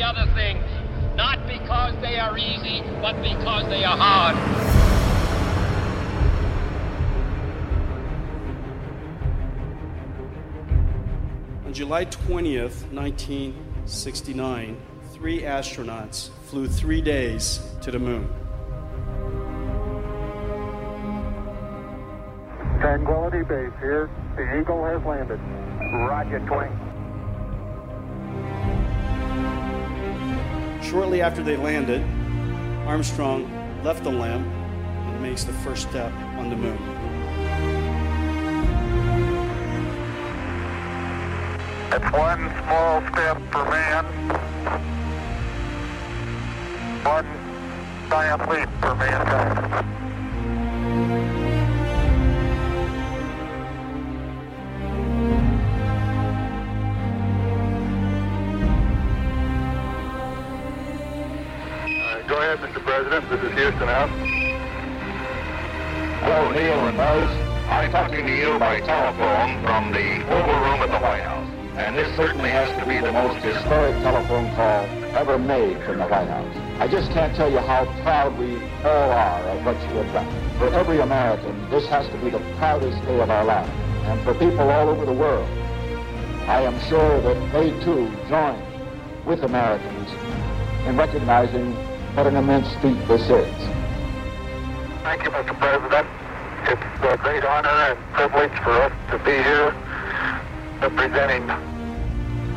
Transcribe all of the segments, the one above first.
The other things. Not because they are easy, but because they are hard. On July 20th, 1969, three astronauts flew three days to the moon. Tranquility Base here. The Eagle has landed. Roger, twin. Shortly after they landed, Armstrong left the LEM and makes the first step on the moon. It's one small step for man, one giant leap for mankind. Go ahead, Mr. President. This is Houston out. Hello, Neil and Buzz. I'm talking to you by telephone from the Oval Room at the White House. And this certainly has to be the most historic telephone call ever made from the White House. I just can't tell you how proud we all are of what you have done. For every American, this has to be the proudest day of our lives. And for people all over the world, I am sure that they too join with Americans in recognizing what an immense feat this is. Thank you, Mr. President. It's a great honor and privilege for us to be here representing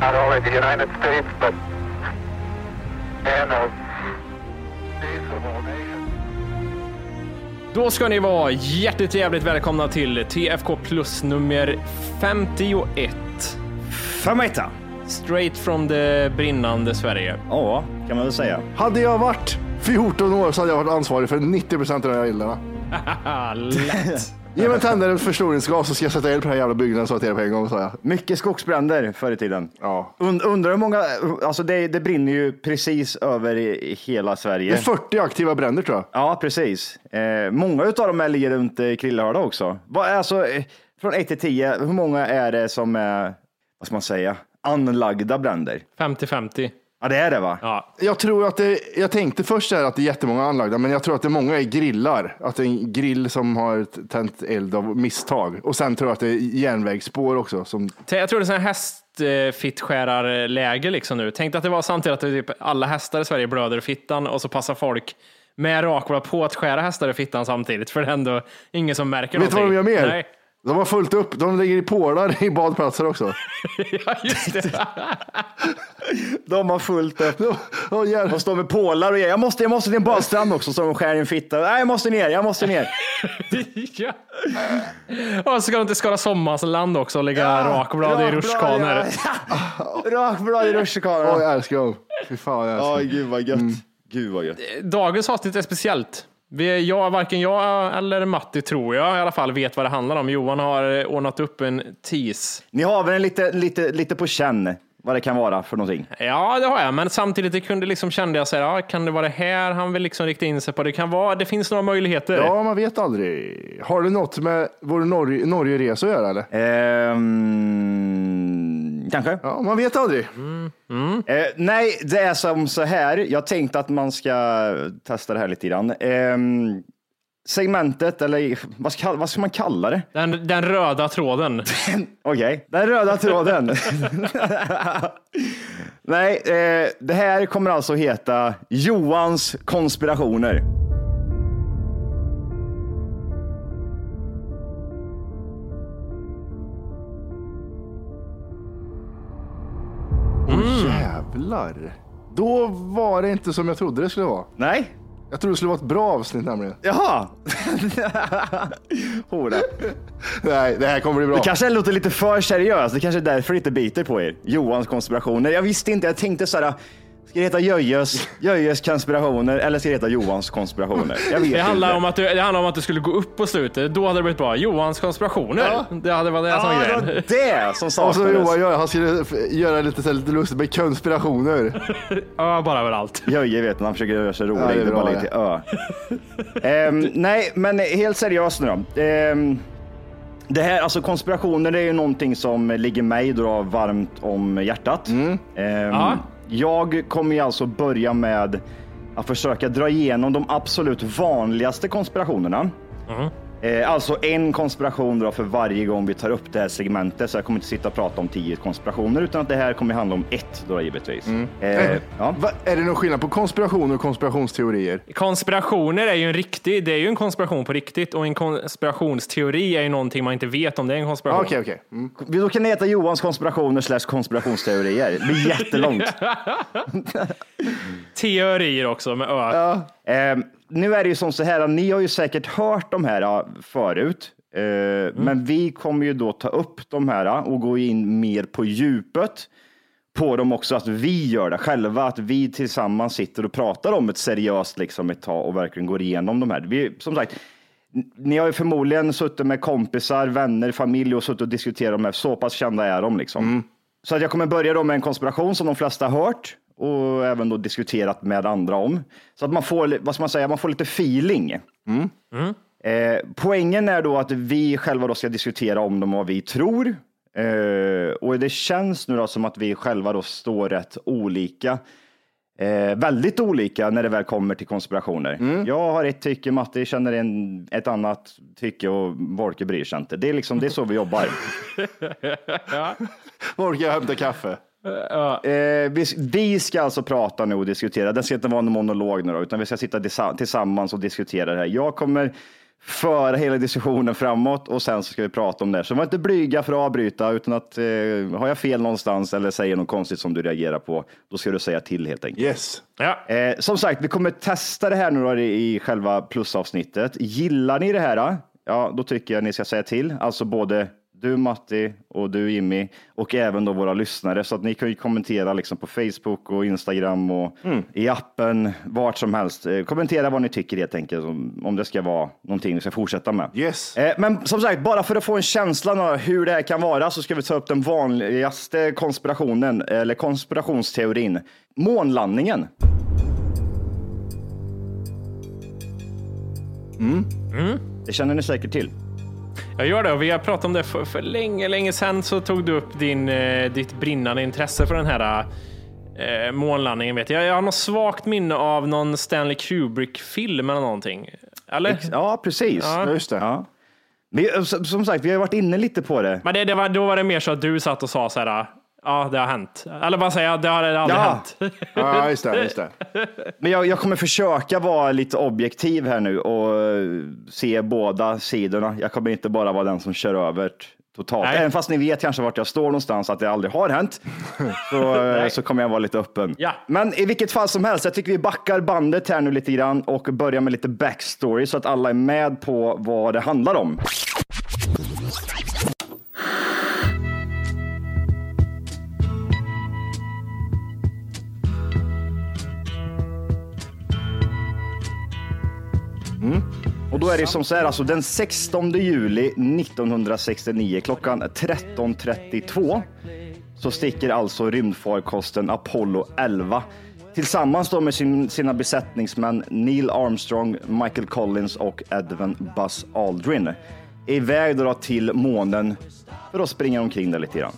not only the United States, but and of. Då ska ni vara hjärtligt jävligt välkomna till TFK Plus nummer 51. Femetta. Straight from the brinnande Sverige. Ja, kan man väl säga. Hade jag varit 14 år så hade jag varit ansvarig för 90 procent av de här eldarna. Lätt. Ge mig en tändare och förstoringsglas så ska jag sätta eld på den här jävla byggnaden jag till er på en gång. Sa jag. Mycket skogsbränder förr i tiden. Ja. Und, undrar hur många, alltså det, det brinner ju precis över i, hela Det Sverige. är 40 aktiva bränder tror jag. Ja, precis. Eh, många av dem här ligger runt eh, Krillehörda också. Vad, alltså, eh, från 1 till 10, hur många är det som är, vad ska man säga, anlagda bränder? 50-50. Ja, det är det va? Ja. Jag tror att det, jag tänkte först här att det är jättemånga anlagda, men jag tror att det är många är grillar. Att det är en grill som har tänt eld av misstag. Och sen tror jag att det är järnvägsspår också. Som, Jag tror det är hästfittskärarläge liksom nu. Tänk att det var samtidigt att det typ alla hästar i Sverige blöder i fittan och så passar folk med rakblad på att skära hästar i fittan samtidigt. För det är ändå ingen som märker vet du vad de någonting. gör mer? Nej. De har fullt upp. De ligger i pålar i badplatser också. Ja, just det. De har fullt upp. Oh, jävlar. De står med pålar och jag måste, jag måste till en badstrand också så de skär i en fitta. Nej, jag måste ner, jag måste ner. ja. Och så ska de till Skara Sommarsland också och lägga rakblad i rutschkanor. Rakblad i Åh, rutschkanor. jag älskar dem. Fy fan, jag älskar Ja, dem. gud vad gött. Gud vad gött. Dagens avsnitt är speciellt. Vi, jag, varken jag eller Matti, tror jag i alla fall, vet vad det handlar om. Johan har eh, ordnat upp en tease. Ni har väl en lite, lite, lite på känn vad det kan vara för någonting? Ja, det har jag, men samtidigt det kunde liksom kände jag så här, ja, kan det vara det här han vill liksom rikta in sig på? Det kan vara, det finns några möjligheter. Ja, man vet aldrig. Har det något med vår Norge- Norge-resa att göra eller? Ehm, kanske. Ja, man vet aldrig. Eh, nej, det är som så här. Jag tänkte att man ska testa det här lite grann. Ehm, segmentet, eller vad ska, vad ska man kalla det? Den, den röda tråden. Okej, den röda tråden. nej, eh, det här kommer alltså heta Johans konspirationer. Jävlar. Då var det inte som jag trodde det skulle vara. Nej, Jag trodde det skulle vara ett bra avsnitt nämligen. jaha. Hora. Nej, det här kommer bli bra. Det kanske låter lite för seriöst. Det kanske är därför det inte biter på er. Johans konspirationer. Jag visste inte. Jag tänkte så här. Ska det heta Jöjes, Jöjes konspirationer eller ska det heta Johans konspirationer? Jag vet Det handlar, inte. om att du, det handlar om att du skulle gå upp på slutet. Då hade det blivit bra. Johans konspirationer. Det hade varit det som Ja, var det var grejen. det som Och så saknades. Johan gör, han skulle göra lite, så här lite lustigt med konspirationer. Ja, bara överallt. Jöje vet när han försöker göra sig rolig. Ja, det är bara bra lite ö. Ehm, nej, men helt seriöst nu då. Ehm, det här, alltså konspirationer, det är ju någonting som ligger mig då varmt om hjärtat. Ehm, Ja. Jag kommer ju alltså börja med att försöka dra igenom de absolut vanligaste konspirationerna. Mm alltså en konspiration då för varje gång vi tar upp det här segmentet. Så jag kommer inte sitta och prata om tio konspirationer utan att det här kommer handla om ett då givetvis. Eh, ja. Va, är det någon skillnad på konspirationer och konspirationsteorier? Konspirationer är ju en riktig, det är ju en konspiration på riktigt och en konspirationsteori är ju någonting man inte vet om det är en Ah, konspiration. Okej, okej. Mm. Då kan det heta Johans konspirationer slash konspirationsteorier. Det blir jättelångt. Teorier också med ö. Eh, nu är det ju som så här, att ni har ju säkert hört de här eh, förut. Eh, Men vi kommer ju då ta upp de här eh, och gå in mer på djupet på dem också, att vi gör det själva, att vi tillsammans sitter och pratar om ett seriöst liksom ett tag och verkligen går igenom de här. Vi, som sagt, ni har ju förmodligen suttit med kompisar, vänner, familj och suttit och diskuterat de här, så pass kända är de liksom. Så att jag kommer börja då med en konspiration som de flesta har hört och även då diskuterat med andra om. Så att man får, vad ska man säga, man får lite feeling. Eh, poängen är då att vi själva då ska diskutera om dem och vad vi tror. Eh, och det känns nu då som att vi själva då står rätt olika. Eh, väldigt olika när det väl kommer till konspirationer. Jag har ett tycke, Matte känner en, ett annat tycke och Volke bryr sig inte. Det är liksom, det är så vi jobbar. Orkar jag hämta kaffe? Eh, vi, vi ska alltså prata nu och diskutera. Det ska inte vara någon monolog nu då, utan vi ska sitta tillsa- tillsammans och diskutera det här. Jag kommer föra hela diskussionen framåt och sen så ska vi prata om det. Så var inte blyga för att avbryta, utan att eh, har jag fel någonstans eller säger något konstigt som du reagerar på, då ska du säga till helt enkelt. Yes. Ja. Eh, som sagt, vi kommer testa det här nu då i i själva plusavsnittet. Gillar ni det här? Ja, då tycker jag ni ska säga till. Alltså både du Matti och du Jimmy och även då våra lyssnare så att ni kan ju kommentera liksom på Facebook och Instagram och i appen, vart som helst. Eh, kommentera vad ni tycker helt enkelt om, det ska vara någonting vi ska fortsätta med. Yes. Eh, Men som sagt, bara för att få en känsla av hur det här kan vara så ska vi ta upp den vanligaste konspirationen eller konspirationsteorin. Månlandningen. Det känner ni säkert till. Jag gör det och vi har pratat om det för, för länge, länge sedan så tog du upp din, eh, ditt brinnande intresse för den här eh, månlandningen. Vet jag. jag har något svagt minne av någon Stanley Kubrick-film eller någonting. Eller? Ja, precis. Ja. Just det. Ja. Men, som som sagt, vi har varit inne lite på det. Men det, det var, då var det mer så att du satt och sa så här, ja det har hänt. Eller bara säga, det har aldrig Ja. hänt. Ja, just det. Just det. Men jag, jag kommer försöka vara lite objektiv här nu och eh, se båda sidorna. Jag kommer inte bara vara den som kör över totalt. Nej. Även fast ni vet kanske vart jag står någonstans, att det aldrig har hänt, så, eh, så kommer jag vara lite öppen. Ja. Men i vilket fall som helst, jag tycker vi backar bandet här nu lite grann och börjar med lite backstory så att alla är med på vad det handlar om. Är det som så här, alltså den 16 juli 1969 klockan 13.32 så sticker alltså rymdfarkosten Apollo 11 tillsammans då med sin, sina besättningsmän Neil Armstrong, Michael Collins och Edwin Buzz Aldrin iväg då till månen för att springa omkring där lite grann.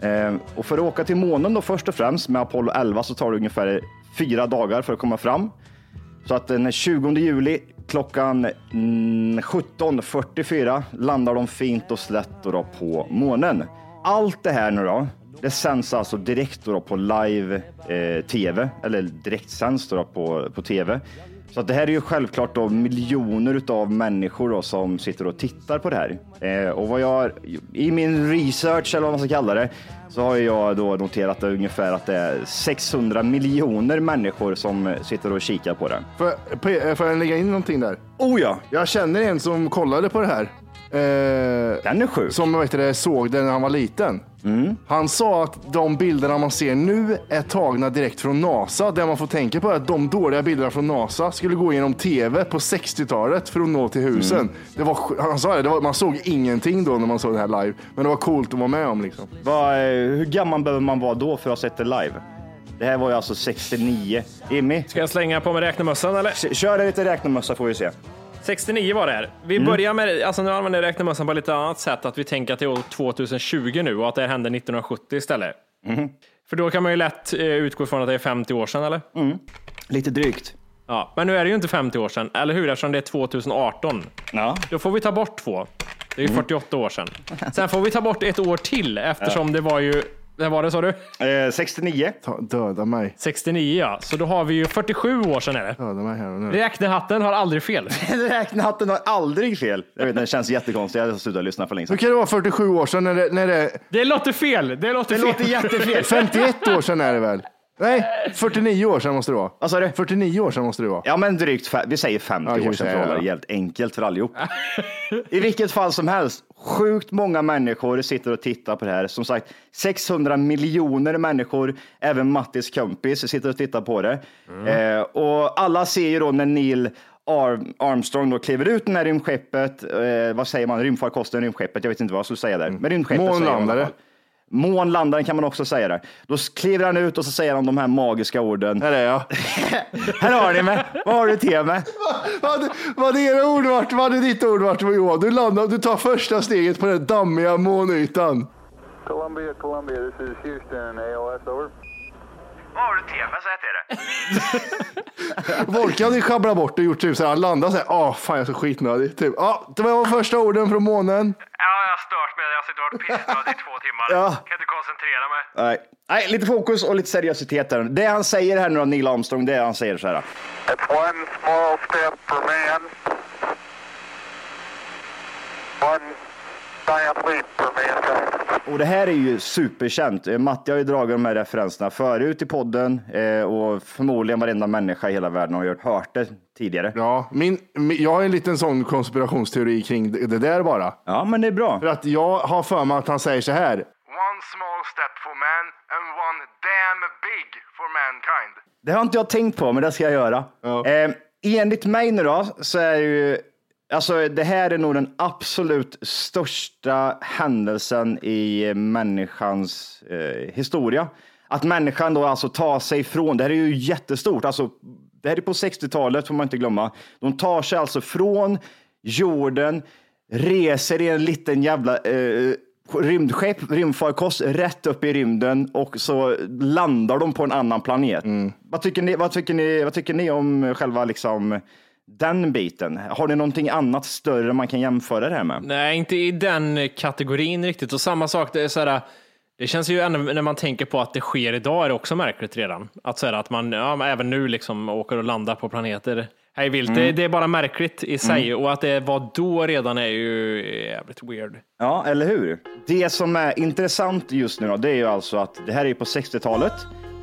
Eh, och för att åka till månen då först och främst med Apollo 11 så tar det ungefär fyra dagar för att komma fram. Så att eh, den 20 juli klockan mm, 17.44 landar de fint och slätt då på månen. Allt det här nu då, det sänds alltså direkt då på live eh, tv, eller direkt sänds då på, på tv. Så att det här är ju självklart då miljoner av människor då som sitter och tittar på det här. Eh, och vad jag, i min research eller vad man ska kalla det, så har jag då noterat ungefär att det är 600 miljoner människor som sitter och kikar på det. Får jag, får jag lägga in någonting där? Oh ja! Jag känner en som kollade på det här. Eh, Den är sjuk. som heter det, såg det när han var liten. Mm. Han sa att de bilderna man ser nu är tagna direkt från NASA. Det man får tänka på är att de dåliga bilderna från NASA skulle gå igenom tv på 60-talet för att nå till husen. Mm. Det var, han sa det, det var, man såg ingenting då när man såg det här live. Men det var coolt att vara med om. Liksom. Vad, eh, hur gammal behöver man vara då för att ha sett det live? Det här var ju alltså 69. Jimmy, Ska jag slänga på mig räknemössan eller? kör lite räknemössa får vi se. 69 var det här. Vi Mm. börjar med, alltså nu använder jag räknemössan på lite annat sätt, att vi tänker att det är år 2020 nu och att det händer 1970 istället. Mm. För då kan man ju lätt eh, utgå från att det är 50 år sedan, eller? Lite drygt. Ja, men nu är det ju inte 50 år sedan, eller hur? Eftersom det är 2018. Ja. Då får vi ta bort två. Det är Mm. ju 48 år sedan. Sen får vi ta bort ett år till eftersom det var ju, vad var det sa du? Eh, 69. Ta, döda mig. 69 ja, så då har vi ju 47 år sedan är det. Döda mig här och nu. Räknehatten har aldrig fel. Räknehatten har aldrig fel. Jag vet, det känns jättekonstigt. Jag har slutat lyssna för länge Hur sedan. kan det vara 47 år sedan när det, när det Det låter fel. Det låter Det fel. låter jättefel. 51 år sedan är det väl? Nej, 49 år sedan måste det vara. Vad sa du? 49 år sedan måste det vara. Ja, men drygt. fe- Vi säger 50 Ja, år vi sedan säger för att hålla det. helt enkelt för allihop. I vilket fall som helst, sjukt många människor sitter och tittar på det här. Som sagt, 600 miljoner människor, även Mattis kompis, sitter och tittar på det. Eh, och alla ser ju då när Neil Arm- Armstrong då kliver ut den här rymdskeppet, eh, vad säger man, rymdfarkosten, rymdskeppet, jag vet inte vad jag skulle säga där. Men rymdskeppet säger jag i alla Månlandare. fall. Månlandaren kan man också säga det. Då kliver han ut och så säger han de här magiska orden. Här är jag. Här har ni mig, vad har du till mig? Vad, vad är era ord vart? Vad är ditt ord vart Johan? Du landar, du tar första steget på den dammiga månytan. Columbia, Columbia, this is Houston, ALS, over. Har jag till dig. Volke hade ju sjabblat bort och gjort typ så här, han landade så här, ah fan jag är så skitnödig. Typ, ah, det var första orden från månen. Ja, jag har stört mig. Jag sitter och varit pissnödig i två timmar. Ja. Kan inte koncentrera mig. Nej. Nej, lite fokus och lite seriositet där. Det han säger här nu då, Neil Armstrong, det är han säger så här. It's one small step for man, one giant leap for mankind. Och det här är ju superkänt. Eh, Matti har ju dragit de här referenserna förut i podden eh, och förmodligen varenda människa i hela världen har hört det tidigare. Ja, min, jag har en liten sån konspirationsteori kring det, där bara. Ja, men det är bra. För att jag har för mig att han säger så här. One small step for man and one damn big for mankind. Det har inte jag tänkt på, men det ska jag göra. Ja. Eh, enligt mig nu då, så är ju, alltså det här är nog den absolut största händelsen i människans eh, historia. Att människan då alltså tar sig från, det här är ju jättestort, alltså det här är på 60-talet får man inte glömma. De tar sig alltså från jorden, reser i en liten jävla eh, rymdskepp, rymdfarkost, rätt upp i rymden och så landar de på en annan planet. Vad, tycker ni, vad, tycker ni, vad tycker ni om själva liksom den biten? Har ni någonting annat större man kan jämföra det här med? Nej, inte i den kategorin riktigt. Och samma sak, det är så här, det känns ju ändå när man tänker på att det sker idag är det också märkligt redan. Att, så här, att man ja, även nu liksom åker och landar på planeter hej vilt. Det, det är bara märkligt i sig och att det var då redan är ju jävligt weird. Ja, eller hur? Det som är intressant just nu då, det är ju alltså att det här är på 60-talet.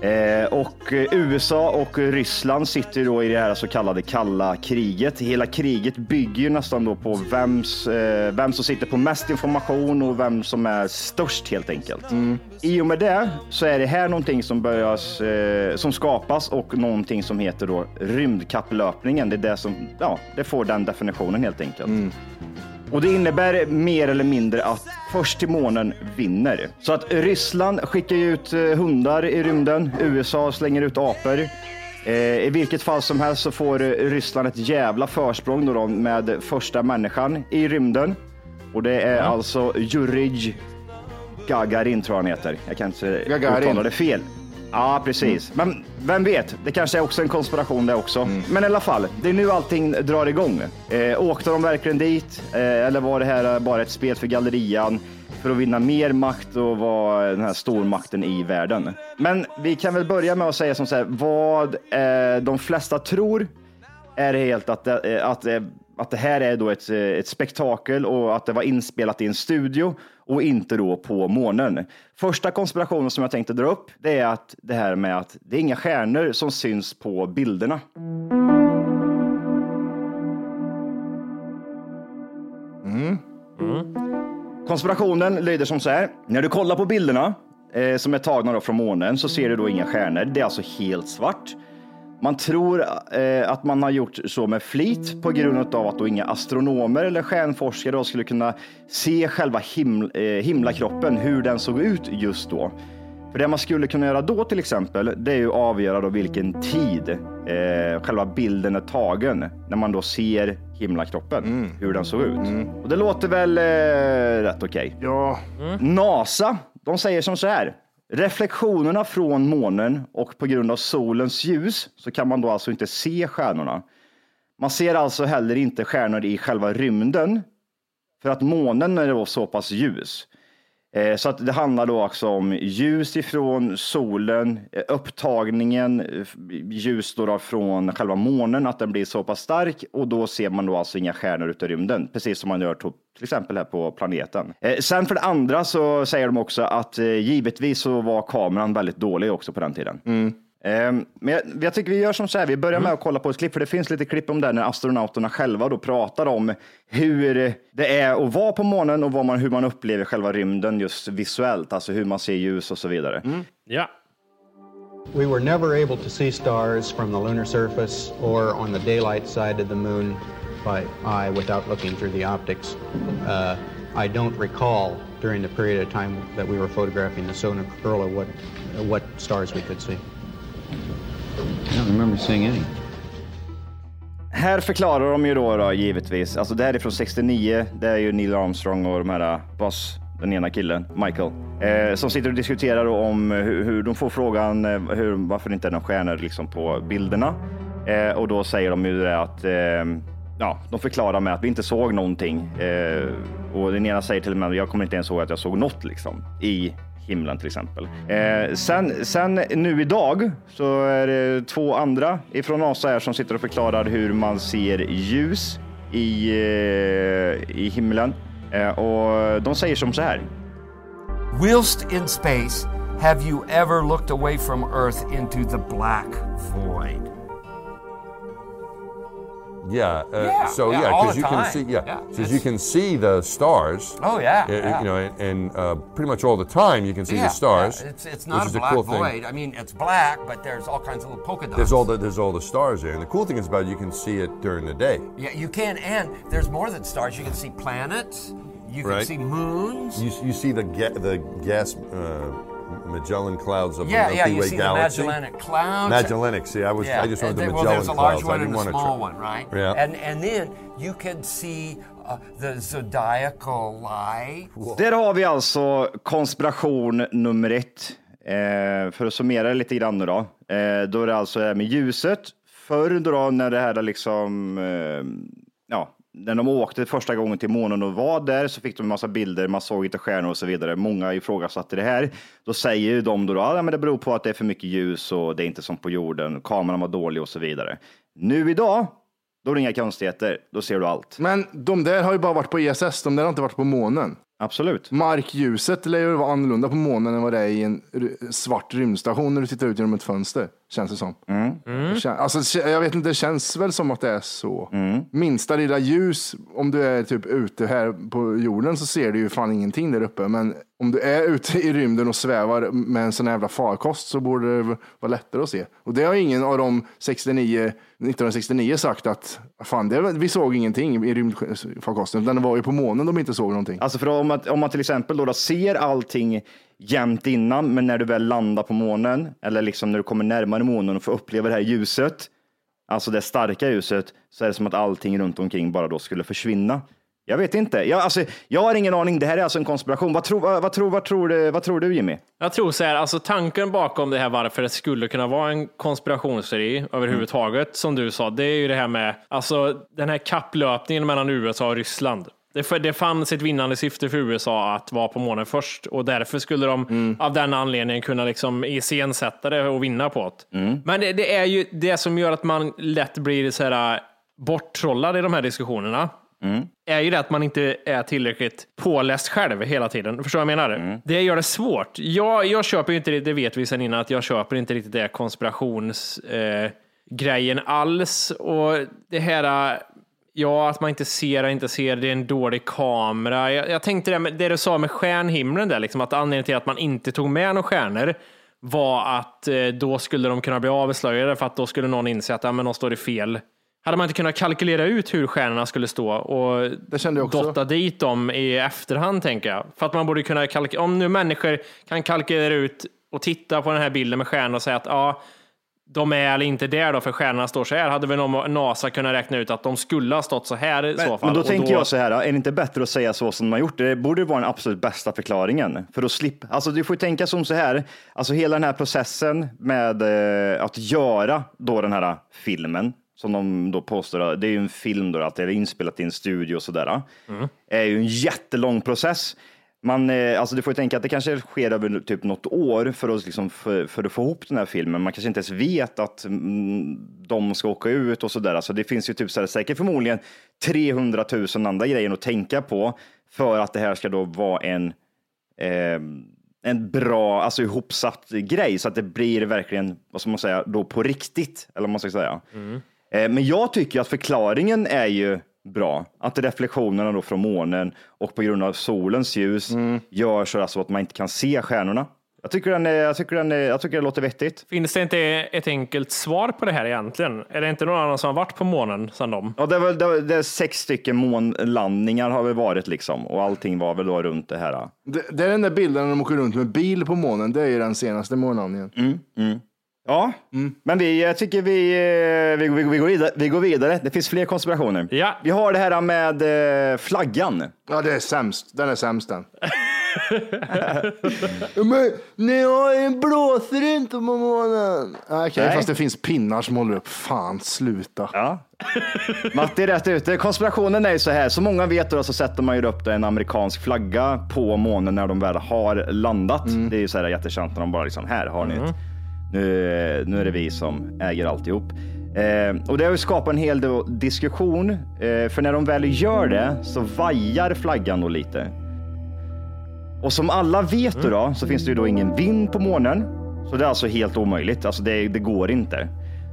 Eh, och USA och Ryssland sitter då i det här så kallade kalla kriget. Hela kriget bygger ju nästan då på vems, eh, vem som sitter på mest information och vem som är störst helt enkelt. Mm. I och med det så är det här någonting som, börjas, eh, som skapas och någonting som heter då rymdkapplöpningen. Det är det som, ja, det får den definitionen helt enkelt. Mm. Och det innebär mer eller mindre att först till månen vinner. Så att Ryssland skickar ut eh, hundar i rymden, USA slänger ut apor. Eh, I vilket fall som helst så får eh, Ryssland ett jävla försprång då med första människan i rymden. Och det är alltså Jurij Gagarin tror jag han heter. Jag kan inte Gagarin. uttala det fel. Ja, precis. Men vem vet, det kanske är också en konspiration det också. Men i alla fall, det är nu allting drar igång. Eh, åkte de verkligen dit? Eh, eller var det här bara ett spel för gallerian? För att vinna mer makt och vara den här stormakten i världen. Men vi kan väl börja med att säga som så här, vad eh, de flesta tror är helt att, det- att, eh, att det här är då ett, eh, ett spektakel och att det var inspelat i en studio och inte då på månen. Första konspirationen som jag tänkte dra upp, det är att det här med att det är inga stjärnor som syns på bilderna. Konspirationen lyder som så här. När du kollar på bilderna eh, som är tagna då från månen så ser du då inga stjärnor. Det är alltså helt svart. Man tror eh, att man har gjort så med flit på grund av att då inga astronomer eller stjärnforskare då skulle kunna se själva himl, eh, himlakroppen, hur den såg ut just då. För det man skulle kunna göra då till exempel, det är ju att avgöra då vilken tid eh, själva bilden är tagen när man då ser himlakroppen, hur den såg ut. Och det låter väl eh, rätt okej. Ja, NASA, de säger som så här. Reflektionerna från månen och på grund av solens ljus så kan man då alltså inte se stjärnorna. Man ser alltså heller inte stjärnor i själva rymden för att månen är då så pass ljus. Eh, så att det handlar då också om ljus ifrån solen, eh, upptagningen, ljus då då från själva månen, att den blir så pass stark och då ser man då alltså inga stjärnor ute i rymden, precis som man gör till exempel här på planeten. Eh, sen för det andra så säger de också att givetvis så var kameran väldigt dålig också på den tiden. Mm. Men jag, jag tycker vi gör som så här, vi börjar med att kolla på ett klipp, för det finns lite klipp om det när astronauterna själva då pratar om hur det är att vara på månen och vad man, hur man upplever själva rymden just visuellt, alltså hur man ser ljus och så vidare. Ja. We were never able to see stars from the lunar surface or on the daylight side of the moon by eye without looking through the optics. Uh, I don't recall during the period of time that we were photographing the solar what, what stars we could see. I don't remember seeing any. Här förklarar de ju då, då givetvis, alltså det här är från 69, det är ju Neil Armstrong och de här äh, Buzz, den ena killen, Michael, eh, som sitter och diskuterar om hur, hur de får frågan eh, hur, varför det inte är några stjärnor liksom på bilderna. Eh, och då säger de ju det att eh, ja, de förklarar med att vi inte såg någonting. Eh, och den ena säger till och med jag kommer inte ens ihåg att jag såg något liksom i himlen till exempel. Eh, sen, sen nu idag så är det två andra ifrån NASA här som sitter och förklarar hur man ser ljus i, eh, i himlen. Eh, och de säger som så här. Whilst in space, have you ever looked away from Earth into the black void? Yeah. Uh, Yeah, so yeah, yeah, because the you can time. see yeah, Yeah, because you can see the stars. Oh, yeah, yeah. You know, and, and uh, pretty much all the time you can see yeah, the stars. yeah, It's, it's not a black cool void. thing. I mean, it's black, but there's all kinds of little polka dots. There's all the there's all the stars there, and the cool thing is about it, you can see it during the day. Yeah, you can, and there's more than stars. You can see planets. You can Right. see moons. You, you see the ga- the gas uh, Magellan clouds of yeah, the yeah, Milky you Way see galaxy. the Magellanic Clouds. Magellanic. See, I was Yeah, I just wanted the then- well, Magellan there's a large clouds. One and a small one, right? Yeah. And and then you can see uh, the zodiacal light. Där har vi alltså konspiration nummer ett. Eh, för att summera lite grann nu då. Eh, då är det alltså det här med ljuset. Förr då när det här liksom, eh, ja, när de åkte första gången till månen och var där så fick de en massa bilder, man såg inte stjärnor och så vidare. Många ifrågasatte det här. Då säger ju de då, ja men det beror på att det är för mycket ljus och det är inte som på jorden, kameran var dålig och så vidare. Nu idag, då är det inga konstigheter, då ser du allt. Men de där har ju bara varit på ISS, de där har inte varit på månen. Absolut. Markljuset lär ju vara annorlunda på månen än vad det är i en svart rymdstation när du tittar ut genom ett fönster. Känns det som. Det kän- Alltså, jag vet inte, det känns väl som att det är så. Minsta lilla ljus, om du är typ ute här på jorden så ser du ju fan ingenting där uppe. Men om du är ute i rymden och svävar med en sån här jävla farkost så borde det vara lättare att se. Och det har ingen av de 69, 1969 sagt att fan, det, vi såg ingenting i rymdfarkosten. Utan det var ju på månen de inte såg någonting. Alltså för om man, om man till exempel då, då ser allting jämnt innan, men när du väl landar på månen, eller liksom när du kommer närmare månen och får uppleva det här ljuset, alltså det starka ljuset, så är det som att allting runt omkring bara då skulle försvinna. Jag vet inte. Jag, alltså, jag har ingen aning. Det här är alltså en konspiration. Vad tror, vad, vad tror, vad tror, du, vad tror du Jimmy? Jag tror så här, alltså tanken bakom det här varför det skulle kunna vara en konspirationsteori överhuvudtaget, som du sa, det är ju det här med alltså, den här kapplöpningen mellan USA och Ryssland. Det, det fanns ett vinnande syfte för USA att vara på månen först och därför skulle de av den anledningen kunna liksom iscensätta det och vinna på det. Men det, det är ju det som gör att man lätt blir så här borttrollad i de här diskussionerna är ju det att man inte är tillräckligt påläst själv hela tiden. Förstår du vad jag menar? Det gör det svårt. Jag, jag köper inte det, vet vi sedan innan, att jag köper inte riktigt det konspirationsgrejen eh, grejen alls. Och det här, eh, ja, att man inte ser inte ser, det är en dålig kamera. Jag, jag tänkte det, det du sa med stjärnhimlen där, liksom, att anledningen till att man inte tog med några stjärnor var att eh, då skulle de kunna bli avslöjade för att då skulle någon inse att ja, men de står i fel. Hade man inte kunnat kalkylera ut hur stjärnorna skulle stå och dotta dit dem i efterhand, tänker jag. För att man borde kunna kalkylera, om nu människor kan kalkylera ut och titta på den här bilden med stjärnor och säga att ja, de är eller inte där då, för stjärnorna står så här, hade väl någon- NASA kunnat räkna ut att de skulle ha stått så här i så Men, fall. men då Och tänker jag så här, är det inte bättre att säga så som de har gjort? Det borde vara den absolut bästa förklaringen. För att slippa, alltså du får tänka som så här, alltså hela den här processen med eh, att göra då den här filmen, som de då påstår, det är ju en film då, att det är inspelat i en studio och sådär, är ju en jättelång process. Man, eh, alltså du får ju tänka att det kanske sker över typ något år för att, liksom, för, för att få ihop den här filmen. Man kanske inte ens vet att mm, de ska åka ut och sådär. Alltså det finns ju typ så här, säkert förmodligen 300 000 andra grejer att tänka på för att det här ska då vara en, eh, en bra, alltså ihopsatt grej så att det blir verkligen, vad ska man säga, då på riktigt. Eller vad man ska säga. Eh, Men jag tycker att förklaringen är ju bra. Att reflektionerna då från månen och på grund av solens ljus gör så alltså att man inte kan se stjärnorna. Jag tycker, den är, jag, tycker den är, jag tycker det låter vettigt. Finns det inte ett enkelt svar på det här egentligen? Är det inte någon annan som har varit på månen sedan dem? Ja, det, är väl, det, är- det är sex stycken månlandningar har väl varit liksom och allting var väl då runt det här. Det, det är den där bilden när de åker runt med bil på månen. Det är ju den senaste månlandningen. Ja, men vi, jag tycker vi, eh, vi, vi, vi, går vidare, vi går vidare. Det finns fler konspirationer. Ja. Vi har det här med eh, flaggan. Ja, det är sämst. Den är sämst den. Men ni har en blåser inte på månen. Okej, Nej. fast det finns pinnar som håller upp. Fan, sluta. Ja. Matti är rätt ute. Konspirationen är ju så här, som många vet då, så sätter man ju upp en amerikansk flagga på månen när de väl har landat. Det är ju så här jättekänt när de bara liksom, här har ni ett. Nu, nu är det vi som äger alltihop. Eh, och det har ju skapat en hel del diskussion, eh, för när de väl gör det så vajar flaggan då lite. Och som alla vet då, då så finns det ju då ingen vind på månen. Så det är alltså helt omöjligt. Alltså det, det går inte.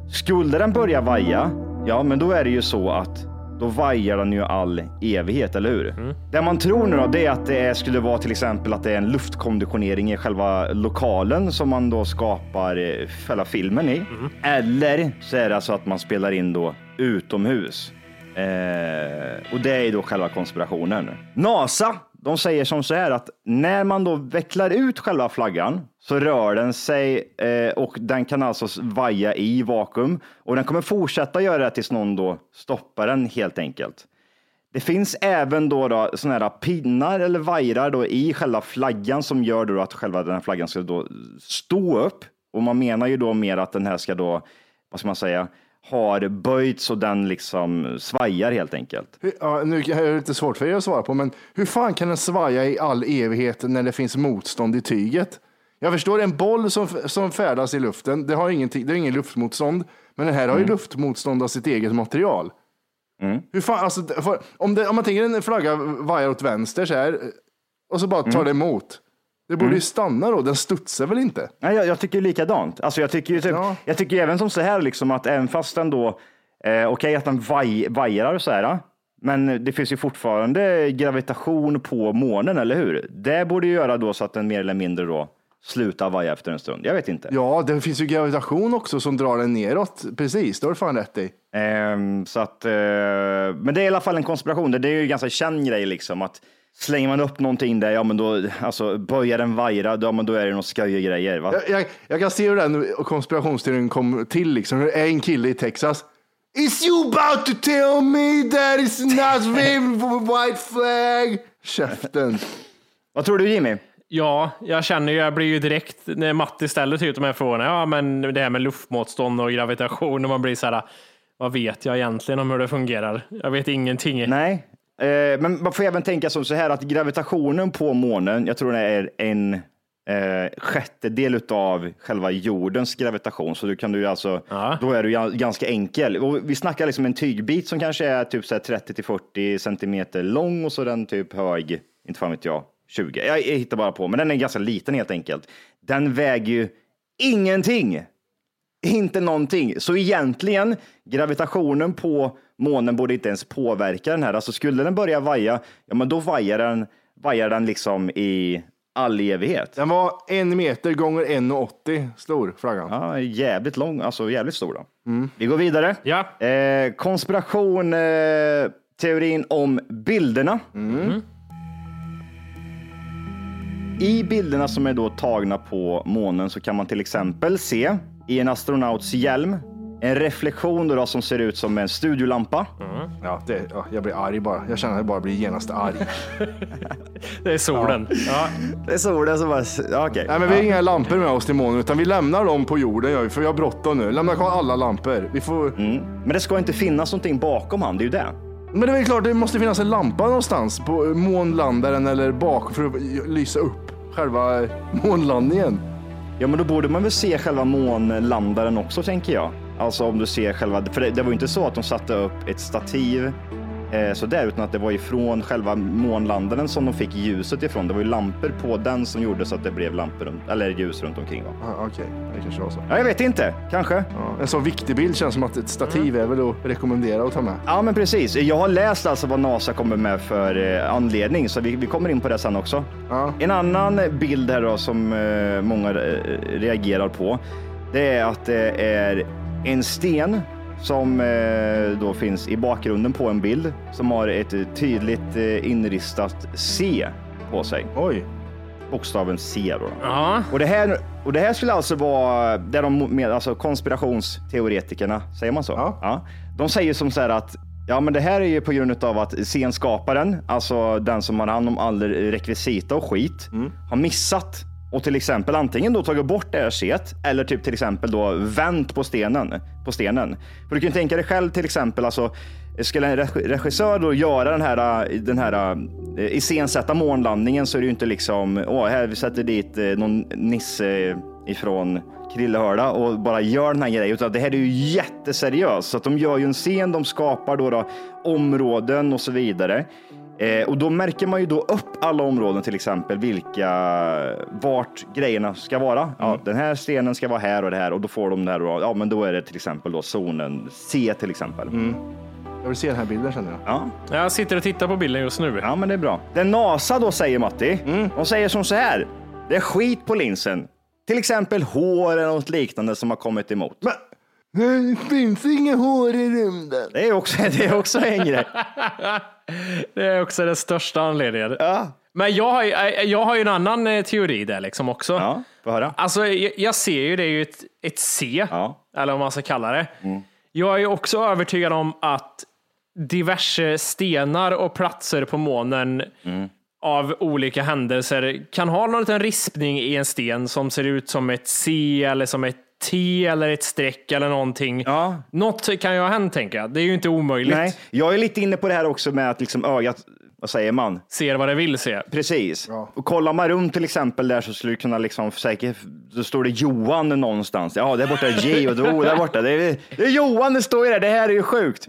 Skulle den börja vaja, ja men då är det ju så att då vajar den ju all evighet, eller hur? Det man tror nu då, det är att det skulle vara till exempel att det är en luftkonditionering i själva lokalen som man då skapar eh, själva filmen i. Eller så är det alltså att man spelar in då utomhus. Eh, och det är ju då själva konspirationen. NASA, de säger som så här att när man då vecklar ut själva flaggan så rör den sig eh, och den kan alltså vaja i vakuum och den kommer fortsätta göra det tills någon då stoppar den helt enkelt. Det finns även då, då såna här pinnar eller vajrar då i själva flaggan som gör då att själva den här flaggan ska då stå upp. Och man menar ju då mer att den här ska då, vad ska man säga, har böjts och den liksom svajar helt enkelt. Ja, nu är det lite svårt för er att svara på, men hur fan kan den svaja i all evighet när det finns motstånd i tyget? Jag förstår en boll som, som färdas i luften, det har, ingenting, det har ingen luftmotstånd, men den här har ju luftmotstånd av sitt eget material. Hur fan, alltså, för, om, det, om man tänker en flagga vajar åt vänster så här, och så bara tar det emot. Det borde Mm. ju stanna då, den studsar väl inte? Nej, jag, jag tycker likadant. Alltså, jag tycker ju typ, jag tycker även som så här, liksom, att även fast den då, eh, okej att den vaj, vajrar så här, men det finns ju fortfarande gravitation på månen, eller hur? Det borde ju göra då så att den mer eller mindre då slutar vaja efter en stund. Jag vet inte. Ja, det finns ju gravitation också som drar den neråt. Precis, det har du fan rätt i. Ehm, så att, eh, men det är i alla fall en konspiration. Det det är ju en ganska känd grej liksom att slänger man upp någonting där, ja men då, alltså börjar den vajra, ja men då är det någon skojiga grejer. Va? Jag, jag, jag kan se hur den konspirationsteorin kom till. Liksom. Det är en kille i Texas. Is you about to tell me that it's not waving for a white flag? Käften. Vad tror du Jimmy? Ja, jag känner ju, jag blir ju direkt, när Matti ställer typ de här frågorna, ja men det här med luftmotstånd och gravitation och man blir så här, vad vet jag egentligen om hur det fungerar? Jag vet ingenting. Nej, men man får även tänka som så här att gravitationen på månen, jag tror det är en eh, sjättedel av själva jordens gravitation. Så du kan du alltså, då är du ga- ganska enkel. Och vi snackar liksom en tygbit som kanske är typ så här 30 till 40 centimeter lång och så den typ hög, inte fan vet jag, 20. Jag, jag hittar bara på, men den är ganska liten helt enkelt. Den väger ju ingenting. Inte någonting. Så egentligen, gravitationen på månen borde inte ens påverka den här. Alltså skulle den börja vaja, ja men då vajar den, vajar den liksom i all evighet. Den var en meter gånger 1,80 stor, flaggan. Ja, jävligt lång, alltså jävligt stor då. Vi går vidare. Ja. Eh, konspiration, eh, teorin om bilderna. I bilderna som är då tagna på månen så kan man till exempel se i en astronauts hjälm en reflektion då, då som ser ut som en studiolampa. Ja, det, ja, jag blir arg bara. Jag känner att jag bara blir genast arg. Det är solen. Ja. Det är solen som bara, ja, okej. Nej, men vi har inga lampor med oss till månen, utan vi lämnar dem på jorden, gör vi, för vi har bråttom nu. Lämna kvar alla lampor. Vi får... Men det ska inte finnas någonting bakom han, det är ju det. Men det är väl klart, det måste finnas en lampa någonstans på månlandaren eller bak för att lysa upp själva månlandningen. Ja, men då borde man väl se själva månlandaren också, tänker jag. Alltså om du ser själva, för det, det var ju inte så att de satte upp ett stativ så där, utan att det var ifrån själva månlandaren som de fick ljuset ifrån. Det var ju lampor på den som gjorde så att det blev lampor runt, eller ljus runt omkring. Ah, Okej, det kanske var så. Ja, jag vet inte, kanske. Ja, en sån viktig bild känns som att ett stativ är väl att rekommendera att ta med. Ja, men precis. Jag har läst alltså vad NASA kommer med för eh, anledning, så vi, vi kommer in på det sen också. En annan bild här då som eh, många eh, reagerar på, det är att det är en sten som eh, då finns i bakgrunden på en bild som har ett tydligt eh, inristat C på sig. Oj. Bokstaven C då. Ja. Och det här, och det här skulle alltså vara där de med, alltså konspirationsteoretikerna, säger man så? Ja. De säger som så här att Ja, men det här är ju på grund av att scenskaparen, alltså den som har hand om all rekvisita och skit, har missat och till exempel antingen då tagit bort det här eller typ till exempel då vänt på stenen. På stenen. För du kan ju tänka dig själv till exempel, alltså, skulle en regissör då göra den här, den här eh, iscensätta månlandningen så är det ju inte liksom, åh, här vi sätter dit eh, någon nisse ifrån Krillehörda och bara gör den här grejen. Utan det här är ju jätteseriöst. Så att de gör ju en scen, de skapar då, då områden och så vidare. Eh, och då märker man ju då upp alla områden, till exempel vilka, vart grejerna ska vara. Ja, den här stenen ska vara här och det här och då får de det här. Och, ja, men då är det till exempel då zonen C till exempel. Jag vill se den här bilden känner jag. Ja. Jag sitter och tittar på bilden just nu. Ja, men det är bra. Det NASA då säger Matti, de säger som så här. Det är skit på linsen. Till exempel hår eller något liknande som har kommit emot. Det finns inga hår i rymden. Det är också, det är också en grej. Det är också den största anledningen. Men jag har, ju- jag har ju en annan eh, teori där liksom också. Ja, höra. Alltså, jag, jag ser ju det är ju ett, ett C, eller vad man ska kalla det. Jag är ju också övertygad om att diverse stenar och platser på månen av olika händelser kan ha någon liten rispning i en sten som ser ut som ett C eller som ett T eller ett streck eller någonting. Något kan ju ha hänt tänker jag. Det är ju inte omöjligt. Nej, jag är lite inne på det här också med att liksom ögat vad säger man? Ser vad det vill se. Precis. Och kollar man runt till exempel där så skulle du kunna liksom säkert, då står det Johan någonstans. Ja, där borta är J och då, där borta. Det är, det är Johan det står ju där. Det här är ju sjukt.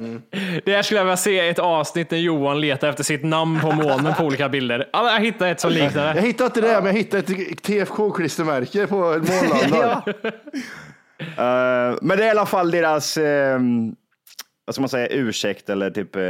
Det här skulle jag vilja se ett avsnitt när Johan letar efter sitt namn på månen på olika bilder. Ja, Jag hittade ett som liknar Jag det. hittade inte det, men jag hittade ett TFK-klistermärke på månlandaren. Eh, men det är i alla fall deras, eh, vad ska man säga, ursäkt eller typ, eh,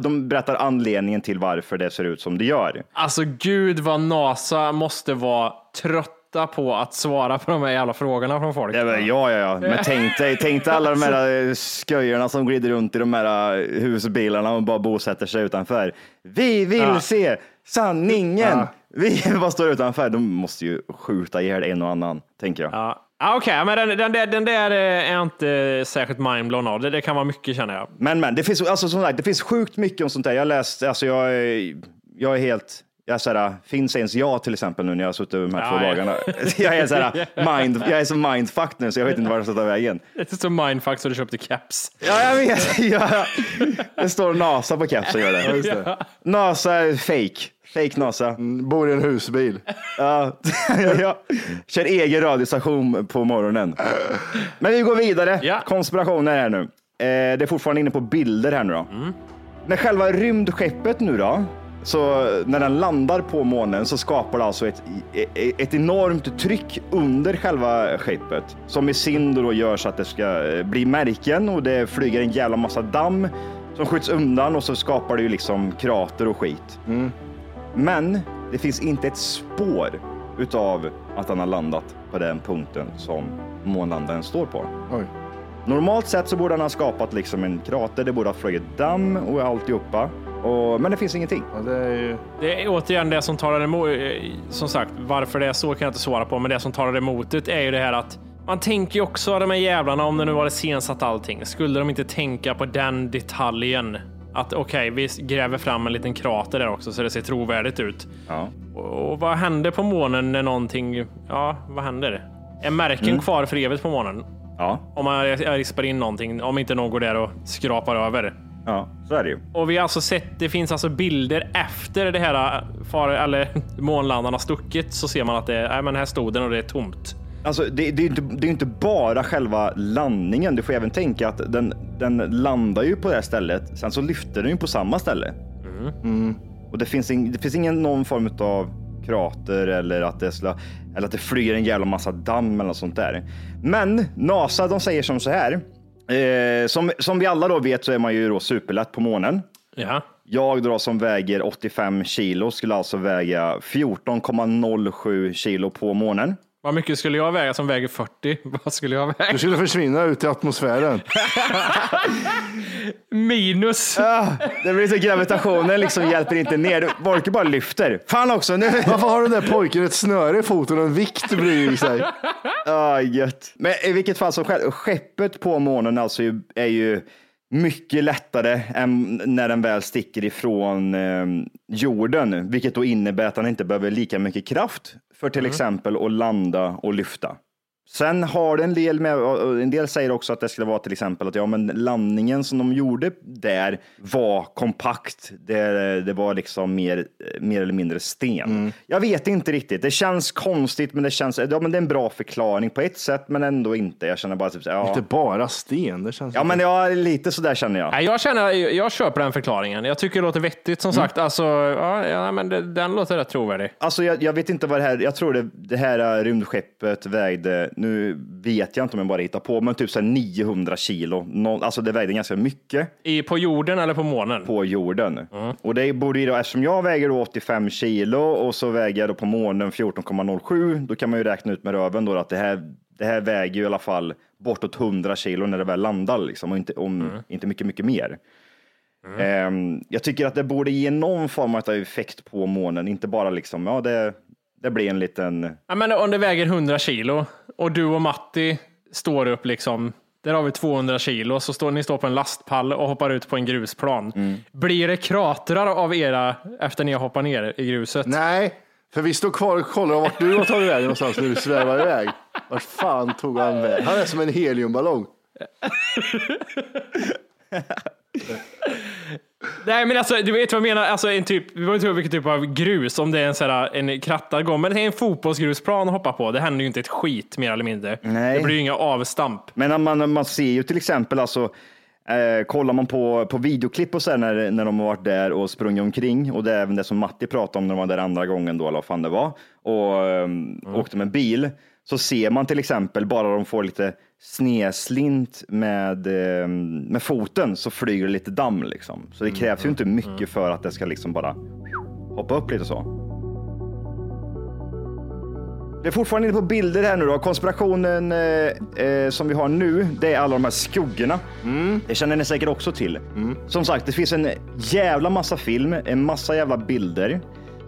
de berättar anledningen till varför det ser ut som det gör. Alltså gud vad NASA måste vara trötta på att svara på de här jävla frågorna från folk. Ja, men, ja, ja, ja. Men tänk dig, tänk dig alla de här eh, sköjarna som glider runt i de här eh, husbilarna och bara bosätter sig utanför. Vi vill Ja. se sanningen. Ja. Vi bara står utanför. De måste ju skjuta ihjäl en och annan, tänker jag. Ja, ah, okej, men den, den, där, den där eh, är jag inte särskilt mindblown av. Det, det kan vara mycket känner jag. Men, men det finns, alltså, som sagt, det finns sjukt mycket om sånt där. Jag har läst, alltså, jag, är- jag är helt, jag är såhär, finns ens jag till exempel nu när jag har suttit de här Ja, två ja. dagarna. Jag är, såhär, mind, jag är så mindfucked nu så jag vet inte vart jag ska ta vägen. Det är så mindfuck så du köpte caps. Ja, jag vet. Ja, det står NASA på kepsen. Gör Ja, det. det. NASA är fake. Fake NASA. Bor i en husbil. Ja, ja. Kör egen radiostation på morgonen. Men vi går vidare. Konspirationer här nu. Eh, det är fortfarande inne på bilder här nu då. När själva rymdskeppet nu då, så när den landar på månen så skapar det alltså ett, ett enormt tryck under själva skeppet som i sin då gör så att det ska eh, bli märken och det flyger en jävla massa damm som skjuts undan och så skapar det ju liksom krater och skit. Men det finns inte ett spår utav att han har landat på den punkten som månlandaren står på. Oj. Normalt sett så borde han ha skapat liksom en krater, det borde ha flugit damm och alltihopa. Och, men det finns ingenting. det, är ju... Det är återigen det som talar emot. eh, Som sagt, varför det är så kan jag inte svara på, men det som talar emot det är ju det här att man tänker ju också de här jävlarna, om det nu var iscensatt allting, skulle de inte tänka på den detaljen? Att okej, vi gräver fram en liten krater där också så det ser trovärdigt ut. Ja. Och, och vad händer på månen när någonting, ja, vad händer? Är märken Mm. kvar för evigt på månen? Ja. Om man rispar in någonting, om inte någon går där och skrapar över. Ja, så är det ju. Och vi har alltså sett, det finns alltså bilder efter det här äh, far, eller månlandaren har stuckit så ser man att det nej men här stod den och det är tomt. Alltså, det, det, är ju inte, det är ju inte bara själva landningen. Du får även tänka att den, den landar ju på det här stället. Sen så lyfter den ju på samma ställe. Och det finns, ing, det finns ingen någon form av krater eller att, det eller att det flyger en jävla massa damm eller något sånt där. Men NASA de säger som så här. Eh, som, som vi alla då vet så är man ju då superlätt på månen. Ja. Jag då som väger 85 kilo skulle alltså väga 14,07 kilo på månen. Vad mycket skulle jag väga som väger 40? Vad skulle jag väga? Du skulle försvinna ut i atmosfären. Minus. Det blir så gravitationen liksom hjälper inte ner. Volker bara lyfter. Fan också nu. Varför har den där pojken ett snöre i foten och en vikt bryr sig? Ja, gött. Men i vilket fall som helst, skeppet på månen alltså ju- är ju mycket lättare än när den väl sticker ifrån eh, jorden, vilket då innebär att den inte behöver lika mycket kraft för till exempel att landa och lyfta. Sen har det en del med, och en del säger också att det skulle vara till exempel att ja, men landningen som de gjorde där var kompakt. Det, det var liksom mer, mer eller mindre sten. Jag vet inte riktigt. Det känns konstigt, men det känns, ja, men det är en bra förklaring på ett sätt, men ändå inte. Jag känner bara typ, ja. Inte bara sten, det känns Ja, men ja, lite så där känner jag. Nej, jag känner, jag köper den förklaringen. Jag tycker det låter vettigt som sagt. Alltså, ja, ja, men det, den låter rätt trovärdig. Alltså jag, jag vet inte vad det här, jag tror det, det här rymdskeppet vägde, nu vet jag inte om jag bara hittar på, men typ så här 900 kilo. Alltså det vägde ganska mycket. I, på jorden eller på månen? På jorden. Och det borde ju då, eftersom jag väger då 85 kilo och så väger jag då på månen 14,07, då kan man ju räkna ut med röven då att det här, det här väger ju i alla fall bortåt 100 kilo när det väl landar liksom, och inte, om, inte mycket, mycket mer. Ehm, jag tycker att det borde ge någon form av effekt på månen, inte bara liksom, ja det, det blir en liten... Ja, men om det väger 100 kilo och du och Matti står upp liksom, där har vi 200 kilo, så står ni står på en lastpall och hoppar ut på en grusplan. Blir det kratrar av era efter ni har hoppat ner i gruset? Nej, för vi står kvar och kollar vart du har tagit vägen någonstans när du svävar iväg. Vart fan tog han vägen? Han är som en heliumballong. Nej men alltså, du vet vad jag menar? Alltså, en typ, vi behöver inte ihåg vilken typ av grus, om det är en, sån här, en krattad gång, men det är en fotbollsgrusplan att hoppa på. Det händer ju inte ett skit mer eller mindre. Nej. Det blir ju inga avstamp. Men man, man ser ju till exempel, alltså, eh, kollar man på, på videoklipp och så här när, när de har varit där och sprungit omkring, och det är även det som Matti pratade om när de var där andra gången då, eller vad fan det var, och um, åkte med bil, så ser man till exempel bara de får lite snedslint med, eh, med foten så flyger det lite damm liksom. Så det krävs ju inte mycket för att det ska liksom bara hoppa upp lite så. Det är fortfarande inne på bilder här nu då. Konspirationen eh, eh, som vi har nu, det är alla de här skuggorna. Det känner ni säkert också till. Som sagt, det finns en jävla massa film, en massa jävla bilder.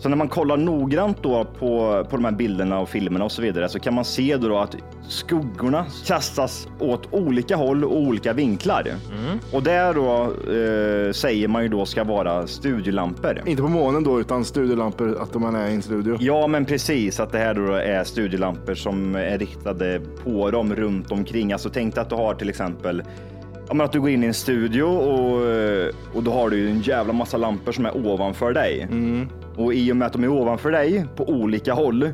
Så när man kollar noggrant då på, på de här bilderna och filmerna och så vidare så kan man se då att skuggorna kastas åt olika håll och olika vinklar. Och där då eh, säger man ju då ska vara studiolampor. Inte på månen då, utan studiolampor, att man är i en studio. Ja, men precis att det här då är studiolampor som är riktade på dem runt omkring. Alltså tänk dig att du har till exempel Ja, men att du går in i en studio och, och då har du en jävla massa lampor som är ovanför dig. Och i och med att de är ovanför dig på olika håll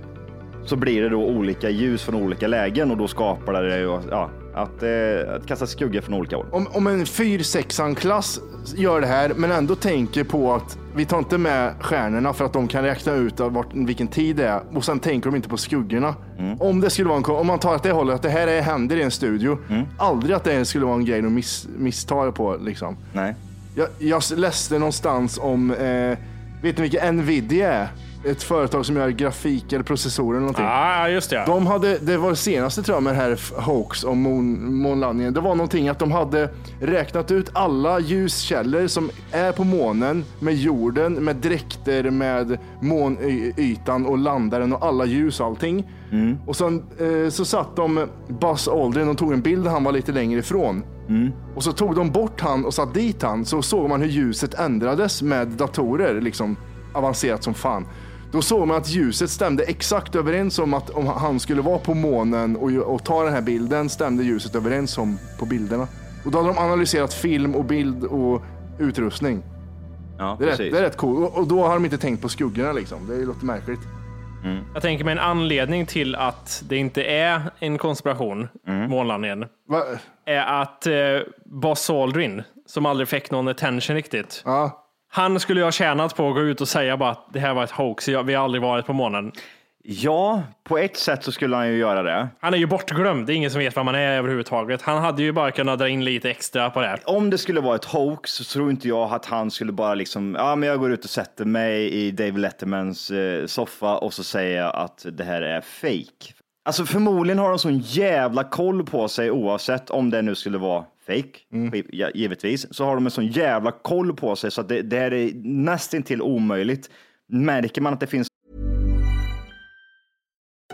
så blir det då olika ljus från olika lägen och då skapar det ja, att, eh, att kasta skuggor från olika håll. Om, om en 4-6 klass gör det här, men ändå tänker på att vi tar inte med stjärnorna för att de kan räkna ut vart, vilken tid det är och sen tänker de inte på skuggorna. Om det skulle vara en, om man tar att det hållet, att det här är, händer i en studio, aldrig att det skulle vara en grej att miss, missta på. Liksom. Nej. Jag, jag läste någonstans om, eh, vet ni vilka Nvidia är? Ett företag som gör grafik eller processorer eller någonting. Ja, just det. De hade, det var det senaste tror jag med det här hoax om mån, månlandningen. Det var någonting att de hade räknat ut alla ljuskällor som är på månen med jorden, med dräkter, med månytan och landaren och alla ljus och allting. Och sen eh, så satt de Buzz Aldrin och tog en bild där han var lite längre ifrån. Och så tog de bort han och satt dit han, så såg man hur ljuset ändrades med datorer, liksom avancerat som fan. Då såg man att ljuset stämde exakt överens om att om han skulle vara på månen och, och ta den här bilden stämde ljuset överens om på bilderna. Och då hade de analyserat film och bild och utrustning. Ja, Det är, rätt, det är rätt coolt. Och, och då har de inte tänkt på skuggorna liksom. Det låter märkligt. Jag tänker mig en anledning till att det inte är en konspiration, månlandningen, Va? är att eh, Buzz Aldrin, som aldrig fick någon attention riktigt, Ja. Han skulle ju ha tjänat på att gå ut och säga bara att det här var ett hoax, vi har aldrig varit på månen. Ja, på ett sätt så skulle han ju göra det. Han är ju bortglömd, det är ingen som vet vad man är överhuvudtaget. Han hade ju bara kunnat dra in lite extra på det här. Om det skulle vara ett hoax så tror inte jag att han skulle bara liksom, ja men jag går ut och sätter mig i Dave Lettermans eh, soffa och så säger jag att det här är fake. Alltså förmodligen har de sån jävla koll på sig oavsett om det nu skulle vara fake, mm. ja, givetvis, så har de en sån jävla koll på sig så att det, det här är nästintill omöjligt. Märker man att det finns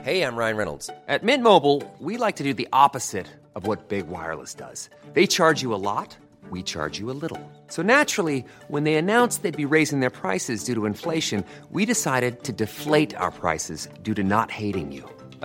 Hey, I'm Ryan Reynolds. At Mint Mobile, we like to do the opposite of what Big Wireless does. They charge you a lot, we charge you a little. So naturally, when they announced they'd be raising their prices due to inflation, we decided to deflate our prices due to not hating you.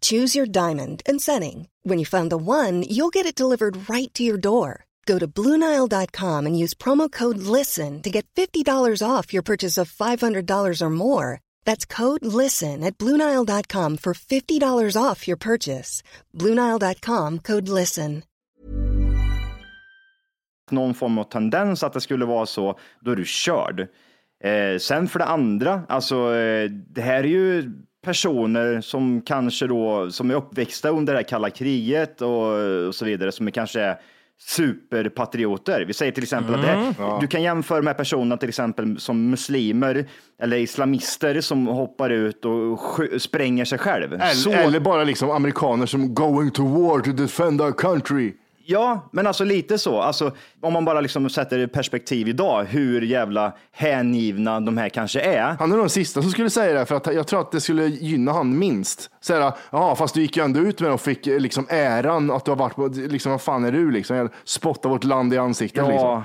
Choose your diamond and setting. When you find the one, you'll get it delivered right to your door. Go to Bluenile.com and use promo code LISTEN to get $50 off your purchase of $500 or more. That's code LISTEN at Bluenile.com for $50 off your purchase. Bluenile.com code LISTEN. någon form av tendens att det skulle vara så, då är du körd. Eh, sen för det andra, alltså eh, det här är ju personer som kanske då, som är uppväxta under det här kalla kriget och, och så vidare, som är kanske är superpatrioter. Vi säger till exempel att det Mm. du kan jämföra med personer till exempel som muslimer eller islamister som hoppar ut och spränger sig själv. Eller, Så- eller bara liksom amerikaner som going to war to defend our country. Ja, men alltså lite så. Alltså, om man bara liksom sätter det i perspektiv idag, hur jävla hängivna de här kanske är. Han är nog den sista som skulle säga det, för att jag tror att det skulle gynna han minst. Säga, ja fast du gick ju ändå ut med det och fick eh, liksom äran att du har varit på, liksom vad fan är du liksom? Jag spottar vårt land i ansiktet Ja. liksom.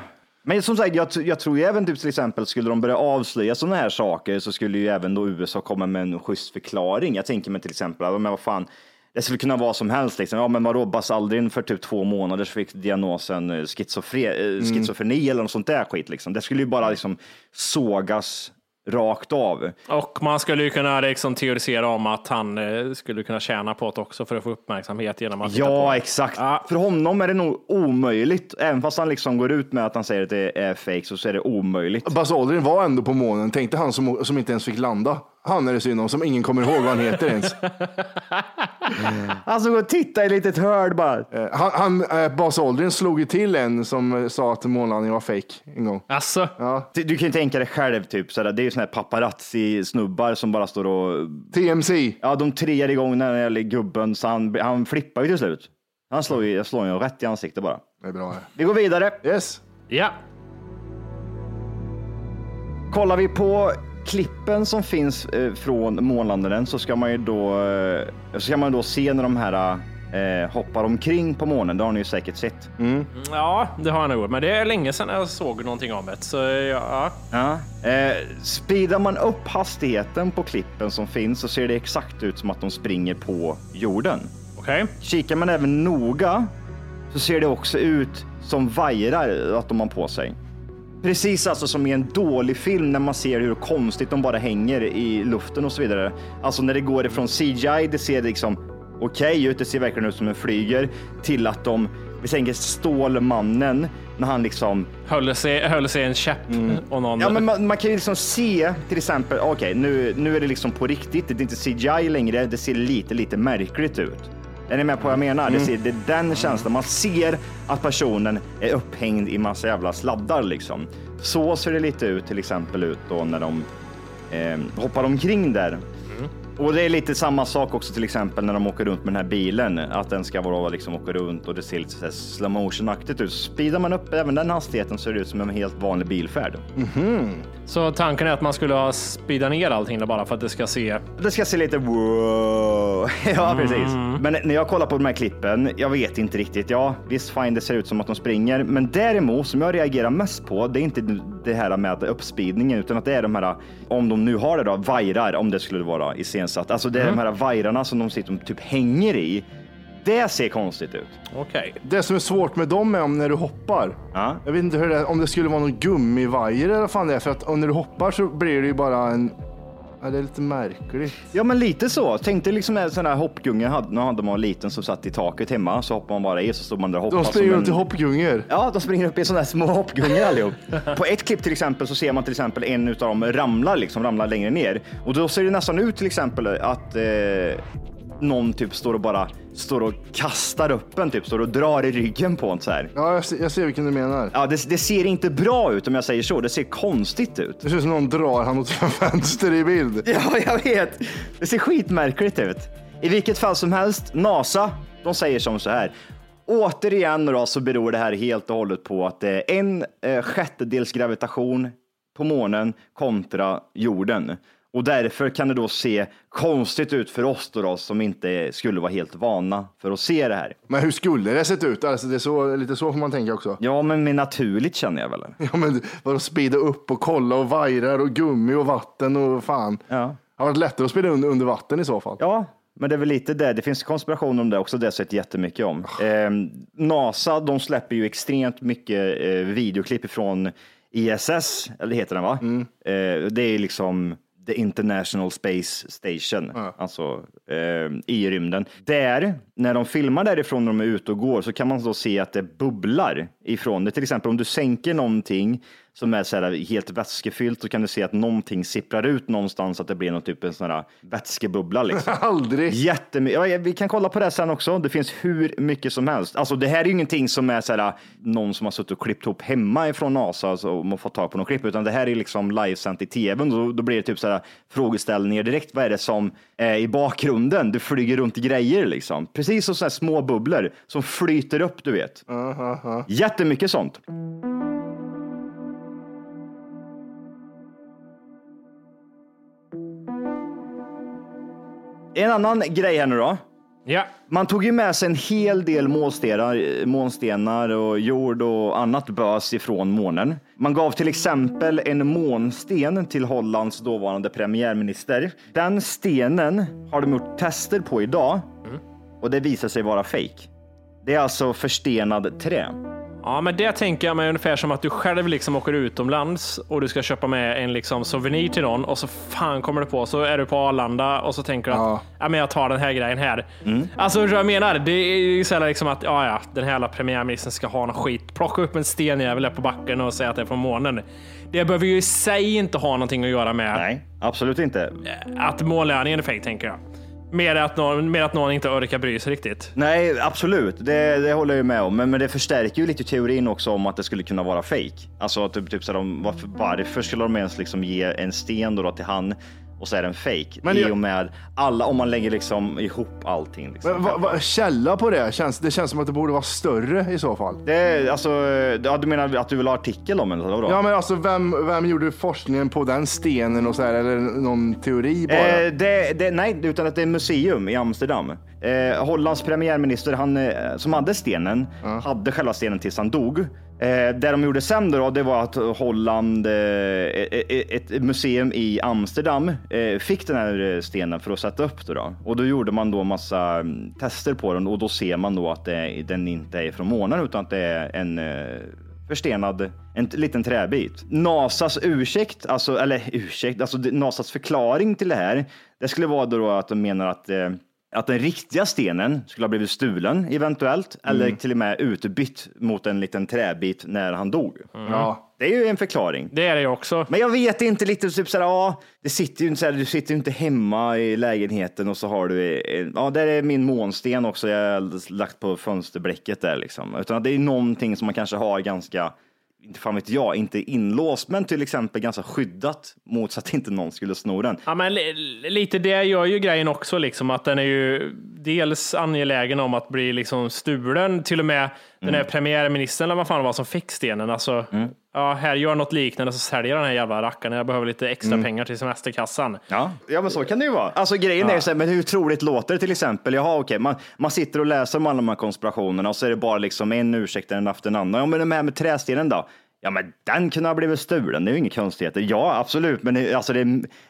Men som sagt, jag, jag tror ju även typ till exempel skulle de börja avslöja sådana här saker så skulle ju även då USA komma med en schysst förklaring. Jag tänker mig till exempel, men vad fan, det skulle kunna vara som helst. Liksom. Ja, men vadå, Buzz Aldrin för typ två månader så fick diagnosen eh, schizofre, eh, schizofreni eller något sånt där skit. Liksom. Det skulle ju bara liksom sågas rakt av. Och man skulle ju kunna liksom teorisera om att han eh, skulle kunna tjäna på det också för att få uppmärksamhet genom att Ja, exakt. För honom är det nog omöjligt. Även fast han liksom går ut med att han säger att det är fake så så är det omöjligt. Buzz Aldrin var ändå på månen. Tänkte han som, som inte ens fick landa. Han är det synd om, som ingen kommer ihåg vad han heter ens. Alltså gå och titta i ett litet hörn bara. Eh, Han, han, eh, slog ju till en som eh, sa att månlandningen var fake en gång. Alltså, Ja. Du, du kan ju tänka dig själv, typ, sådär, det är ju såna här paparazzi-snubbar som bara står och... TMC. Ja, de trear igång när det gäller gubben, så han, han flippar ju till slut. Han slår ju, jag slår ju rätt i ansiktet bara. Det är bra. Vi går vidare. Yes. ja. Kollar vi på klippen som finns eh, från månlandaren så ska man ju då, eh, så ska man då se när de här eh, hoppar omkring på månen. Det har ni ju säkert sett. ja, det har jag nog. Men det är länge sedan jag såg någonting om det. Så ja. Ja. Eh, speedar man upp hastigheten på klippen som finns så ser det exakt ut som att de springer på jorden. Okej. Kikar man även noga så ser det också ut som vajrar att de har på sig. Precis alltså som i en dålig film när man ser hur konstigt de bara hänger i luften och så vidare. Alltså när det går ifrån CGI, det ser liksom okej ut, det ser verkligen ut som en flyger, till att de, vi tänker Stålmannen, när han liksom Höll sig, höll sig en käpp och någon... Ja, men man, man kan ju liksom se till exempel, okej, nu, nu är det liksom på riktigt. Det är inte CGI längre. Det ser lite, lite märkligt ut. Är ni med på vad jag menar? Det, ser, det är den känslan. Man ser att personen är upphängd i massa jävla sladdar liksom. Så ser det lite ut till exempel ut då när de eh, hoppar omkring där. Och det är lite samma sak också till exempel när de åker runt med den här bilen. Att den ska vara liksom åka runt och det ser lite slow motion-aktigt ut. Speedar man upp även den hastigheten så ser det ut som en helt vanlig bilfärd. Så tanken är att man skulle ha speedat ner allting bara för att det ska se... Det ska se lite wow. Ja, precis. Men när jag kollar på de här klippen, jag vet inte riktigt. Ja, visst fine, det ser ut som att de springer. Men däremot, som jag reagerar mest på, det är inte det här med uppspeedningen, utan att det är de här, om de nu har det då, vajrar, om det skulle vara iscensatt. Alltså det är de här vajrarna som de sitter och typ hänger i. Det ser konstigt ut. Okej. Det som är svårt med dem är om när du hoppar. Ja. Jag vet inte hur det är, om det skulle vara någon gummivajer eller vad fan det är. För att om när du hoppar så blir det ju bara en... Ja, det är lite märkligt. Ja, men lite så. Tänk dig liksom en sån här hoppgunga hade, när man var liten som satt i taket hemma. Så hoppar man bara i så står man där och hoppar. De springer runt i en- hoppgungor. Ja, de springer upp i sådana här små hoppgungor allihop. På ett klipp till exempel så ser man till exempel en utav dem ramlar, liksom, ramlar längre ner. Och då ser det nästan ut till exempel att eh, någon typ står och bara står och kastar upp en, typ står och drar i ryggen på en så här. Ja, jag ser, jag ser vilken du menar. Ja, det, det ser inte bra ut om jag säger så. Det ser konstigt ut. Det ser ut som någon drar han åt vänster i bild. Ja, jag vet. Det ser skitmärkligt ut. I vilket fall som helst, NASA, de säger som så här. Återigen då så beror det här helt och hållet på att det är en eh, sjättedels gravitation på månen kontra jorden. Och därför kan det då se konstigt ut för oss då, då som inte skulle vara helt vana för att se det här. Men hur skulle det sett ut? Alltså, det är så, lite så får man tänka också. Ja, men mer naturligt känner jag väl. Ja, men vadå speeda upp och kolla och vajrar och gummi och vatten och fan. Ja. Det har varit lättare att spela under, under vatten i så fall. Ja, men det är väl lite det. Det finns konspirationer om det också, det har jag sett jättemycket om. Eh, NASA, de släpper ju extremt mycket eh, videoklipp från ISS, eller heter den va? Eh, det är liksom The International Space Station, alltså eh, i rymden. Där, när de filmar därifrån när de är ute och går, så kan man då se att det bubblar ifrån det. Till exempel om du sänker någonting som är så här helt vätskefyllt så kan du se att någonting sipprar ut någonstans, att det blir någon typ en sån här vätskebubbla. Liksom. Aldrig. Jättemycket. Ja, vi kan kolla på det sen också. Det finns hur mycket som helst. Alltså, det här är ju ingenting som är så här, någon som har suttit och klippt ihop hemma ifrån NASA alltså, och man får tag på någon klipp, utan det här är liksom livesänt i tvn. Då, då blir det typ så här frågeställningar direkt. Vad är det som är i bakgrunden? Du flyger runt i grejer liksom. Precis som så här små bubblor som flyter upp, du vet. Jättemycket sånt. En annan grej här nu då. Ja. Man tog ju med sig en hel del målstenar, månstenar och jord och annat bös ifrån månen. Man gav till exempel en månsten till Hollands dåvarande premiärminister. Den stenen har de gjort tester på idag och det visar sig vara fake. Det är alltså förstenad trä. Ja, men det tänker jag mig ungefär som att du själv liksom åker utomlands och du ska köpa med en liksom souvenir till någon och så fan kommer du på så är du på Arlanda och så tänker du att ja. men jag tar den här grejen här. Alltså vad jag menar, det är ju så här liksom att ja, ja, den här jävla premiärministern ska ha någon skit. Plocka upp en stenjävel på backen och säga att det är från månen. Det behöver ju i sig inte ha någonting att göra med Nej, absolut inte. att månlandningen är fake, tänker jag. Mer att, någon, mer att någon inte orkar bry sig riktigt. Nej, absolut. Det, det håller jag ju med om. Men, men det förstärker ju lite teorin också om att det skulle kunna vara fake. Alltså typ, typ så de, varför, varför skulle de ens liksom ge en sten då, då till han och så är den fake? Men I och med alla, om man lägger liksom ihop allting. Liksom. Men, vad, vad, källa på det? Känns, det känns som att det borde vara större i så fall. Det alltså, ja, du menar att du vill ha artikel om den? Ja, men alltså vem, vem gjorde forskningen på den stenen och så här, eller någon teori bara? Eh, det, det, nej, utan att det är museum i Amsterdam. Eh, Hollands premiärminister, han, eh, som hade stenen, hade själva stenen tills han dog. Eh, det de gjorde sen då, det var att Holland, eh, e- e- e- ett museum i Amsterdam, eh, fick den här eh, stenen för att sätta upp Då, då. Och då gjorde man då massa mm, tester på den och då ser man då att det, den inte är från månen utan att det är en eh, förstenad, en liten träbit. Nasas ursäkt, alltså, eller ursäkt, alltså Nasas förklaring till det här, det skulle vara då att de menar att eh, att den riktiga stenen skulle ha blivit stulen eventuellt, eller till och med utbytt mot en liten träbit när han dog. Ja. Det är ju en förklaring. Det är det ju också. Men jag vet inte lite, typ såhär, ja, det sitter ju inte så här, du sitter ju inte hemma i lägenheten och så har du, eh, ja, där är min månsten också, jag har lagt på fönsterblecket där liksom. Utan det är någonting som man kanske har ganska, inte fan vet jag, inte inlåst, men till exempel ganska skyddat mot så att inte någon skulle sno den. Ja, men li- lite det gör ju grejen också, liksom att den är ju dels angelägen om att bli liksom stulen. Till och med den här premiärministern eller vad fan var som fick stenen. Alltså, ja, här gör något liknande så säljer den här jävla rackaren. Jag behöver lite extra pengar till semesterkassan. Ja, ja, men så kan det ju vara. Alltså grejen är ju så här, men hur troligt låter det till exempel? Jaha, okej, man, man sitter och läser om alla de här konspirationerna och så är det bara liksom en ursäkt efter en annan. Ja, men det här med trästenen då? Ja, men den kunde ha blivit stulen. Det är ju inga konstigheter. Ja, absolut, men det- alltså, det,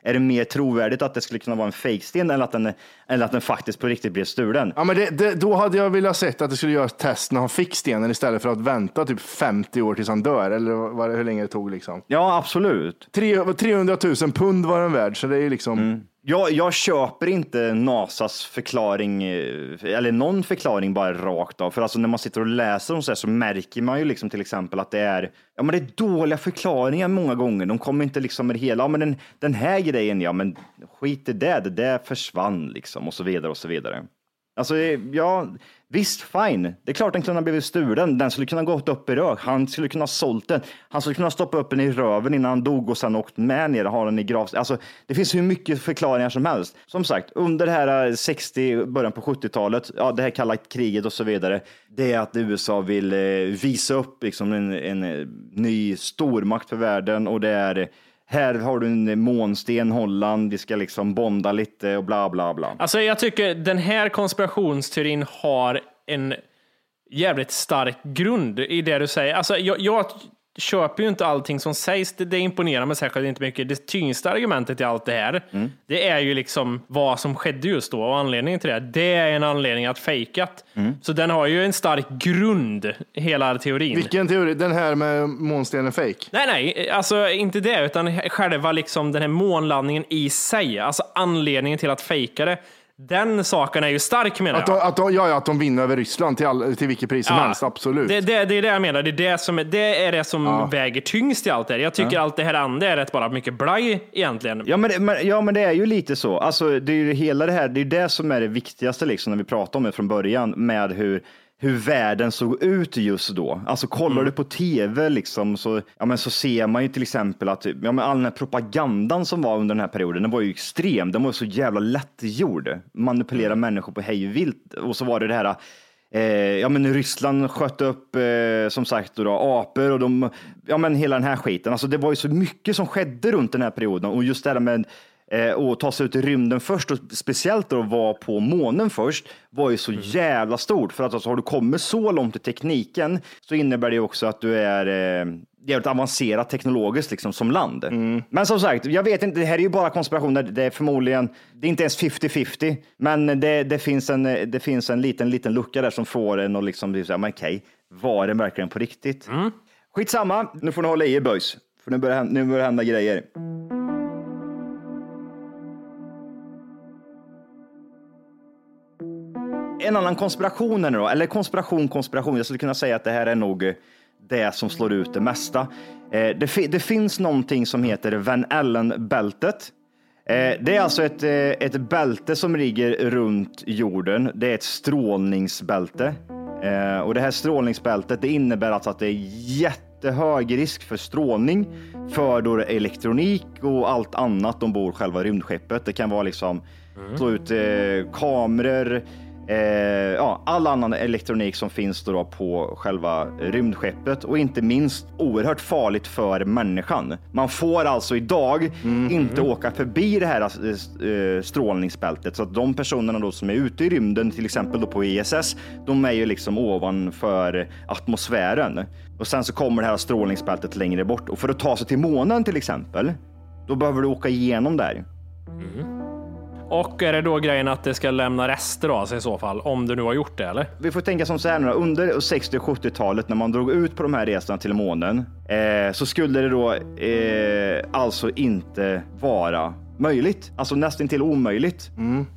är det mer trovärdigt att det skulle kunna vara en fejksten eller att den, eller att den faktiskt på riktigt blev stulen? Ja, men det, det, då hade jag velat sett att det skulle göras test när han fick stenen istället för att vänta typ 50 år tills han dör, eller vad, hur länge det tog liksom. Ja, absolut. Tre- 300 000 pund var den värd, så det är ju liksom... Jag, jag köper inte Nasas förklaring, eh, eller någon förklaring bara rakt av. För alltså när man sitter och läser om så här så märker man ju liksom till exempel att det är, ja men det är dåliga förklaringar många gånger. De kommer inte liksom med det hela, ja men den, den här grejen, ja men skit i det, det där försvann liksom och så vidare och så vidare. Alltså, eh, ja, visst, fine. Det är klart den kunde ha blivit stulen. Den skulle kunna gått upp i rök. Han skulle kunna ha sålt den. Han skulle kunna stoppa upp den i röven innan han dog och sen åkt med ner och ha den i grav. Alltså, det finns hur mycket förklaringar som helst. Som sagt, under det här eh, 60, början på 70-talet, ja, det här kalla kriget och så vidare, det är att USA vill eh, visa upp liksom en, en ny stormakt för världen och det är här har du en eh, månsten, Holland, vi ska liksom bonda lite och bla bla bla. Alltså jag tycker den här konspirationsteorin har en jävligt stark grund i det du säger. Alltså jag, jag köper ju inte allting som sägs. Det, det imponerar mig särskilt inte mycket. Det tyngsta argumentet i allt det här, det är ju liksom vad som skedde just då och anledningen till det. Det är en anledning att fejkat. Så den har ju en stark grund, hela teorin. Vilken teori? Den här med månstenen fake? Nej, nej, alltså inte det, utan själva liksom den här månlandningen i sig, alltså anledningen till att fejka det. Den saken är ju stark menar Att jag. att de, ja, ja, att de vinner över Ryssland till, all, till vilket pris som Ja. helst, absolut. Det, det, det är det jag menar. Det är det som, det, är det som Ja. väger tyngst i allt det här. Jag tycker Ja. allt det här andra är rätt bara mycket blaj egentligen. Ja men, det- men, ja, men det är ju lite så. Alltså, det är ju hela det här, det är det som är det viktigaste liksom, när vi pratar om det från början med hur, hur världen såg ut just då. Alltså kollar du på tv liksom, så, ja, men så ser man ju till exempel att ja, men all den här propagandan som var under den här perioden, den var ju extrem. Den var så jävla lättgjord. Manipulera människor på hej och vilt. Och så var det det här Eh, ja, men Ryssland sköt upp, eh, som sagt, då, då, apor och de, ja, men hela den här skiten. Alltså, det var ju så mycket som skedde runt den här perioden och just det här med eh, att ta sig ut i rymden först och speciellt då att vara på månen först var ju så jävla stort för att alltså, har du kommit så långt i tekniken så innebär det också att du är eh, jävligt avancerat teknologiskt liksom, som land. Men som sagt, jag vet inte, det här är ju bara konspirationer. Det är förmodligen, det är inte ens 50-50, men det, det, finns en, det finns en liten, liten lucka där som får en att liksom men okej, var det verkligen på riktigt? Skitsamma, nu får ni hålla i er boys, för nu börjar, nu börjar hända grejer. En annan konspiration då, eller konspiration, konspiration. Jag skulle kunna säga att det här är nog det som slår ut det mesta. Eh, det, fi- det finns någonting som heter Van Allen-bältet. Eh, det är alltså ett, eh, ett bälte som ligger runt jorden. Det är ett strålningsbälte. Och det här strålningsbältet det innebär alltså att det är jättehög risk för strålning för då elektronik och allt annat ombord själva rymdskeppet. Det kan vara liksom slå ut kameror, eh, ja, all annan elektronik som finns då, då på själva rymdskeppet och inte minst oerhört farligt för människan. Man får alltså idag inte åka förbi det här eh, strålningsbältet så att de personerna då som är ute i rymden, till exempel då på ISS, de är ju liksom ovanför atmosfären. Och sen så kommer det här strålningsbältet längre bort och för att ta sig till månen till exempel, då behöver du åka igenom där. Och är det då grejen att det ska lämna rester av sig i så fall, om du nu har gjort det eller? Vi får tänka som så här nu då. under 60 och 70-talet när man drog ut på de här resorna till månen eh, så skulle det då eh, alltså inte vara möjligt, alltså nästan till omöjligt.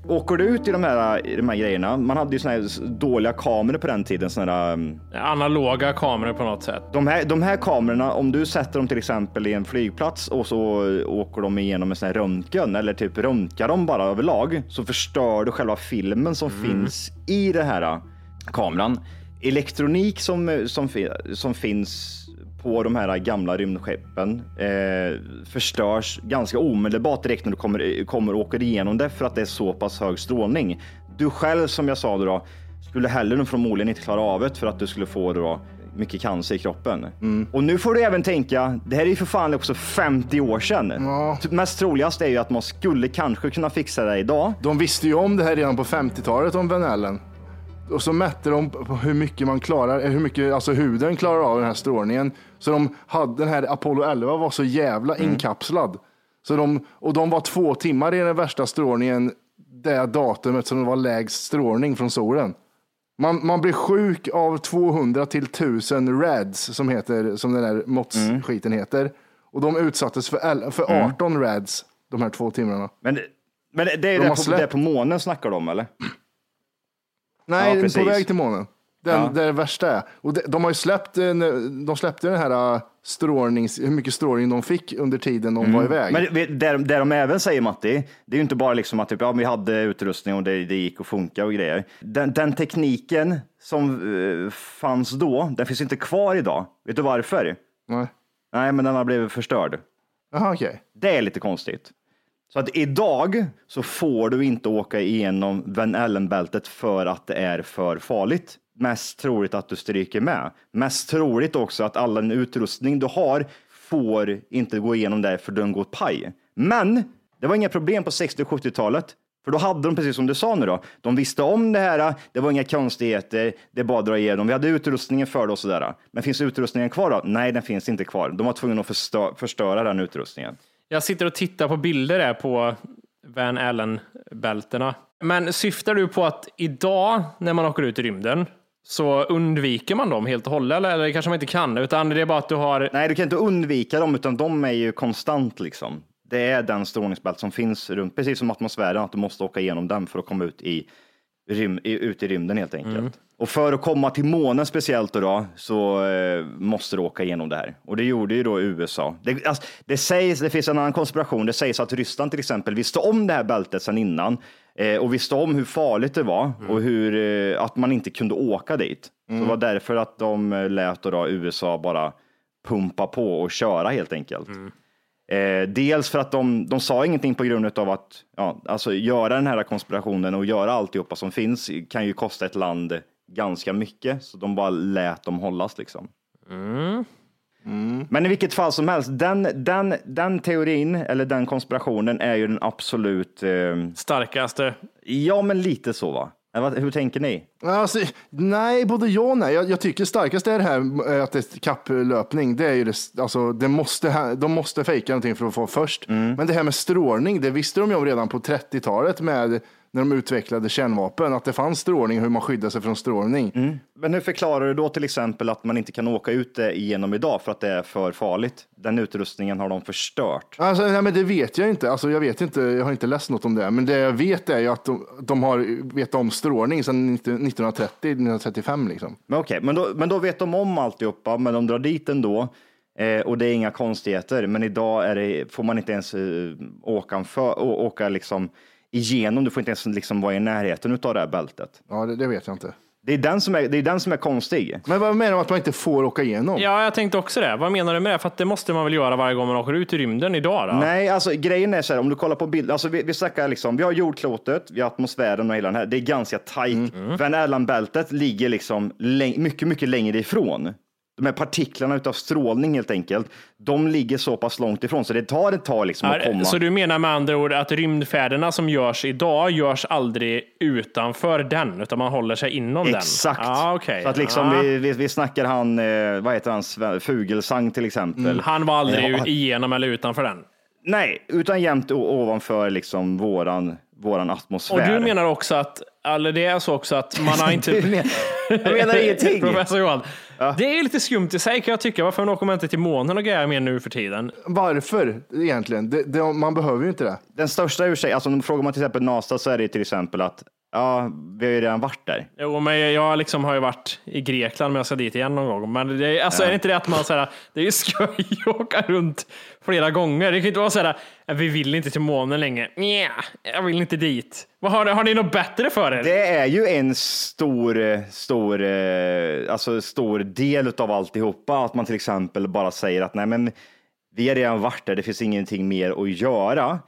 Åker du ut i de här, i de här grejerna, man hade ju såna här dåliga kameror på den tiden, såna här, um, Analoga kameror på något sätt. de här, de här kamerorna, om du sätter dem till exempel i en flygplats och så åker de igenom en sån här röntgen eller typ röntgar dem bara överlag så förstör du själva filmen som finns i den här äh, kameran. Elektronik som, som, som finns på de här gamla rymdskeppen eh, förstörs ganska omedelbart direkt när du kommer, kommer och åker igenom det för att det är så pass hög strålning. Du själv som jag sa då, skulle heller förmodligen inte klara av det för att du skulle få då mycket cancer i kroppen. Och nu får du även tänka, det här är ju för fan också 50 år sedan. Typ Mest troligast är ju att man skulle kanske kunna fixa det idag. De visste ju om det här redan på 50-talet om Van Allen. Och så mätte de hur mycket man klarar, eh, hur mycket alltså huden klarar av den här strålningen. Så de hade den här Apollo 11 var så jävla inkapslad. Så de, och de var två timmar i den värsta strålningen det datumet som det var lägst strålning från solen. Man, man blir sjuk av 200 till 1000 rads som, heter, som den där måttskiten heter. Och de utsattes för, för Mm. 18 rads de här två timmarna. Men, men det är De det på, det på månen snackar de om eller? Nej, Ja, precis. på väg till månen. Den, Ja. Det är det värsta är. Och de, de har ju släppt, en- de släppte den här äh, strålnings, hur mycket strålning de fick under tiden de var iväg. Men det, det, det de även säger Matti, det är ju inte bara liksom att typ, ja, vi hade utrustning och det, det gick att funka och grejer. Den, den tekniken som eh, fanns då, den finns inte kvar idag. Vet du varför? Nej. Nej, men den har blivit förstörd. Jaha, okej. Det är lite konstigt. Så att idag så får du inte åka igenom Van Allen-bältet för att det är för farligt. Mest troligt att du stryker med. Mest troligt också att all den utrustning du har får inte gå igenom där för den går paj. Men det var inga problem på 60 och 70-talet. För då hade de, precis som du sa nu då, de visste om det här, det var inga konstigheter, det är bara att dra igenom. Vi hade utrustningen för det och sådär. Men finns utrustningen kvar då? Nej, den finns inte kvar. De var tvungna att förstö- förstöra den utrustningen. Jag sitter och tittar på bilder där på Van Allen-bältena. Men syftar du på att idag när man åker ut i rymden så undviker man dem helt och hållet eller, eller kanske man inte kan utan det är bara att du har Nej, du kan inte undvika dem, utan de är ju konstant liksom. det är den strålningsbält som finns runt, precis som atmosfären, att du måste åka igenom den för att komma ut i, rym, ut i rymden helt enkelt. Mm. Och för att komma till månen speciellt då, då så eh, måste du åka igenom det här. Och det gjorde ju då USA. Det, alltså, det sägs, det finns en annan konspiration, det sägs att Ryssland till exempel visste om det här bältet sedan innan eh, och visste om hur farligt det var och hur, eh, att man inte kunde åka dit. Så det var därför att de eh, lät då, då USA bara pumpa på och köra helt enkelt. Eh, dels för att de, de sa ingenting på grund av att ja, alltså göra den här konspirationen och göra alltihopa som finns kan ju kosta ett land ganska mycket, så de bara lät dem hållas liksom. Men i vilket fall som helst, den, den, den teorin eller den konspirationen är ju den absolut eh, starkaste. Ja, men lite så va? Hur tänker ni? Alltså, nej, både ja och nej. Jag, jag tycker starkast är det här att det är kapplöpning. Det är ju det, alltså, det måste, de måste fejka någonting för att få först. Men det här med strålning, det visste de ju om redan på 30-talet med när de utvecklade kärnvapen, att det fanns strålning, hur man skyddar sig från strålning. Men hur förklarar du då till exempel att man inte kan åka ut det igenom idag för att det är för farligt? Den utrustningen har de förstört. Alltså, nej, men det vet jag inte. Alltså, jag vet inte. Jag har inte läst något om det. Men det jag vet är ju att de, de har vetat om strålning sedan 1930-1935. Liksom. Men okej, men, då, men då vet de om alltihopa, men de drar dit ändå. Eh, och det är inga konstigheter. Men idag det, får man inte ens eh, åka, för, å, åka liksom igenom. Du får inte ens liksom vara i närheten av det här bältet. Ja, det, det vet jag inte. Det är den som är, det är, den som är konstig. Men vad menar du att man inte får åka igenom? Ja, jag tänkte också det. Vad menar du med det? För att det måste man väl göra varje gång man åker ut i rymden idag? Då? Nej, alltså grejen är så här, om du kollar på bilder, alltså vi, vi snackar liksom, vi har jordklotet, vi har atmosfären och hela den här, det är ganska tajt. Van Allen-bältet ligger liksom mycket, mycket längre ifrån. De här partiklarna utav strålning helt enkelt, de ligger så pass långt ifrån så det tar ett tag liksom att komma. Så du menar med andra ord att rymdfärderna som görs idag görs aldrig utanför den, utan man håller sig inom den? Exakt. Ah, okay. Så att liksom ah. vi, vi, vi snackar han, eh, vad heter han, Fugelsang till exempel. Mm, Han var aldrig igenom eller utanför den? Nej, utan jämt ovanför liksom våran, våran atmosfär. Och du menar också att, eller det är så också att man har inte... Du men- jag menar ingenting. Professor Johan. Det är lite skumt i sig kan jag tycka. Varför åker man inte till månen och grejer mer nu för tiden? Varför egentligen? Det, det, man behöver ju inte det. Den största ursäkten, alltså om frågar man till exempel NASA så är det till exempel att ja, vi har ju redan varit där. Jo, men jag liksom har ju varit i Grekland, men jag ska dit igen någon gång. Men det alltså, Ja. är det inte det att man säger det är ju skoj att åka runt flera gånger. Det kan ju inte vara så här, vi vill inte till månen längre. Nja, jag vill inte dit. Vad har, har ni något bättre för er? Det är ju en stor, stor, eh, alltså stor del av alltihopa, att man till exempel bara säger att nej, men vi har redan varit där, det finns ingenting mer att göra.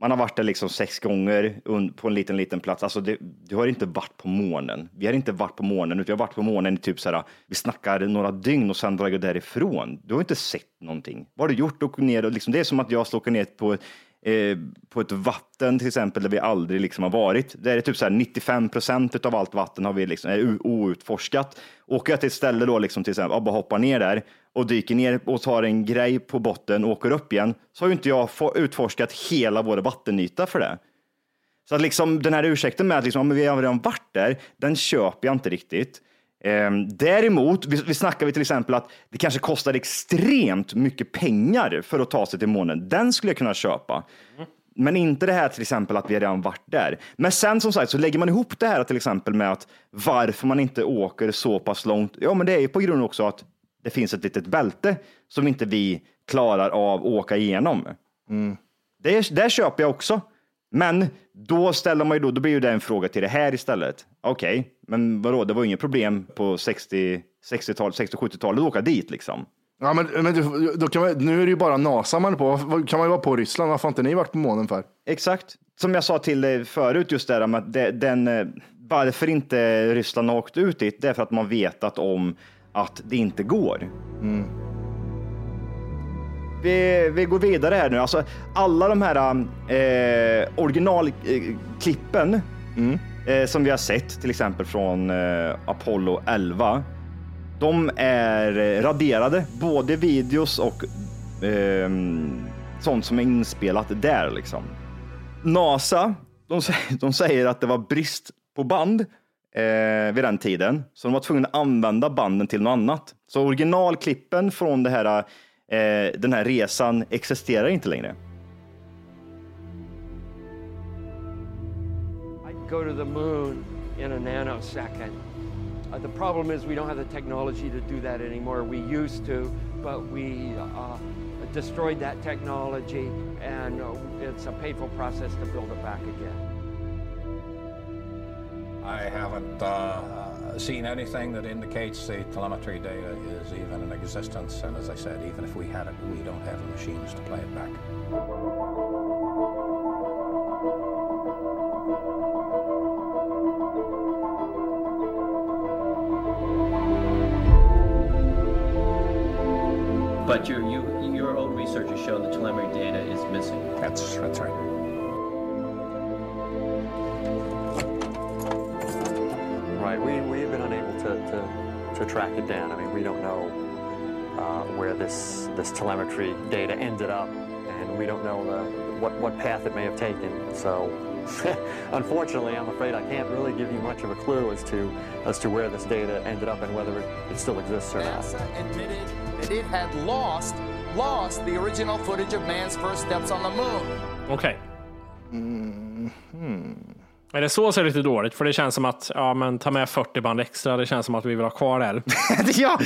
Man har varit där liksom sex gånger på en liten, liten plats. Alltså det, du har inte varit på månen. Vi har inte varit på månen, utan vi har varit på månen i typ så här, vi snackar några dygn och sen drar jag därifrån. Du har inte sett någonting. Vad har du gjort? Och ner och liksom, det är som att jag ska åka ner på eh, på ett vatten till exempel där vi aldrig liksom har varit. Där är typ så här 95 procent av allt vatten har vi liksom, är outforskat. Åker jag till ett ställe då liksom till exempel, bara hoppar ner där och dyker ner och tar en grej på botten och åker upp igen, så har ju inte jag utforskat hela vår vattenyta för det. Så att liksom den här ursäkten med att liksom, ja, men vi har redan varit där, den köper jag inte riktigt. Ehm, däremot, vi, snackar vi till exempel att det kanske kostar extremt mycket pengar för att ta sig till månen. Den skulle jag kunna köpa. Men inte det här till exempel att vi redan varit där. Men sen som sagt så lägger man ihop det här till exempel med att varför man inte åker så pass långt. Ja, men det är ju på grund också att det finns ett litet bälte som inte vi klarar av att åka igenom. Det, det köper jag också. Men då ställer man ju då, då blir ju det en fråga till det här istället. Okej, men vadå, det var ju inget problem på 60, 60-talet, 60-70-talet att åka dit liksom. Ja, men, men då kan man, nu är det ju bara NASA man är på. Kan man ju vara på Ryssland? Varför har inte ni varit på månen för? Exakt. Som jag sa till dig förut, just det här med att den, eh, varför inte Ryssland har åkt ut dit, det är för att man vetat om att det inte går. Vi, vi går vidare här nu. Alltså, alla de här eh, originalklippen eh, som vi har sett, till exempel från eh, Apollo 11, de är eh, raderade, både videos och eh, sånt som är inspelat där. Liksom. NASA, de, säger- de säger att det var brist på band eh, vid den tiden, så de var tvungna att använda banden till något annat. Så originalklippen från det här, eh, den här resan existerar inte längre. I'd go to the moon in a nanosecond. Uh, the problem is we don't have the technology to do that anymore. We used to, but we uh, destroyed that technology, and uh, it's a painful process to build it back again. I haven't uh, uh, seen anything that indicates the telemetry data is even in existence. And as I said, even if we had it, we don't have the machines to play it back. But your, you, your own research has shown the telemetry data is missing. That's, that's right. Right, to, to track it down. I mean, we don't know uh, where this, this telemetry data ended up, and we don't know the, what, what path it may have taken. So, unfortunately, I'm afraid I can't really give you much of a clue as to, as to where this data ended up and whether it, it still exists or not. NASA admitted that it had lost lost the original footage of man's first steps on the moon. Okej. Är det så så är det lite dåligt, för det känns som att, ja men ta med 40 band extra, det känns som att vi vill ha kvar det. ja,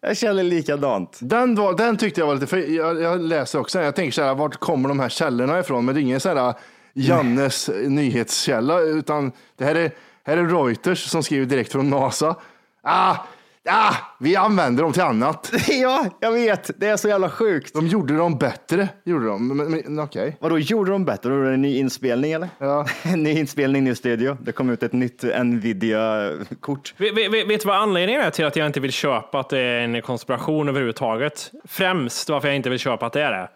jag känner likadant. Den, var, den tyckte jag var lite, för jag, jag läser också, jag tänker så här, vart kommer de här källorna ifrån? Men det är ingen så här Jannes nyhetskälla, utan det här är, här är Reuters som skriver direkt från NASA. Ah, ah, vi använder dem till annat. ja, jag vet. Det är så jävla sjukt. De gjorde dem bättre, gjorde de. Men, men, okej. Vadå, gjorde de bättre? Var det en ny inspelning eller? Ja. en ny inspelning, ny studio. Det kom ut ett nytt Nvidia-kort. Vet, vet, vet du vad anledningen är till att jag inte vill köpa att det är en konspiration överhuvudtaget? Främst varför jag inte vill köpa att det är det.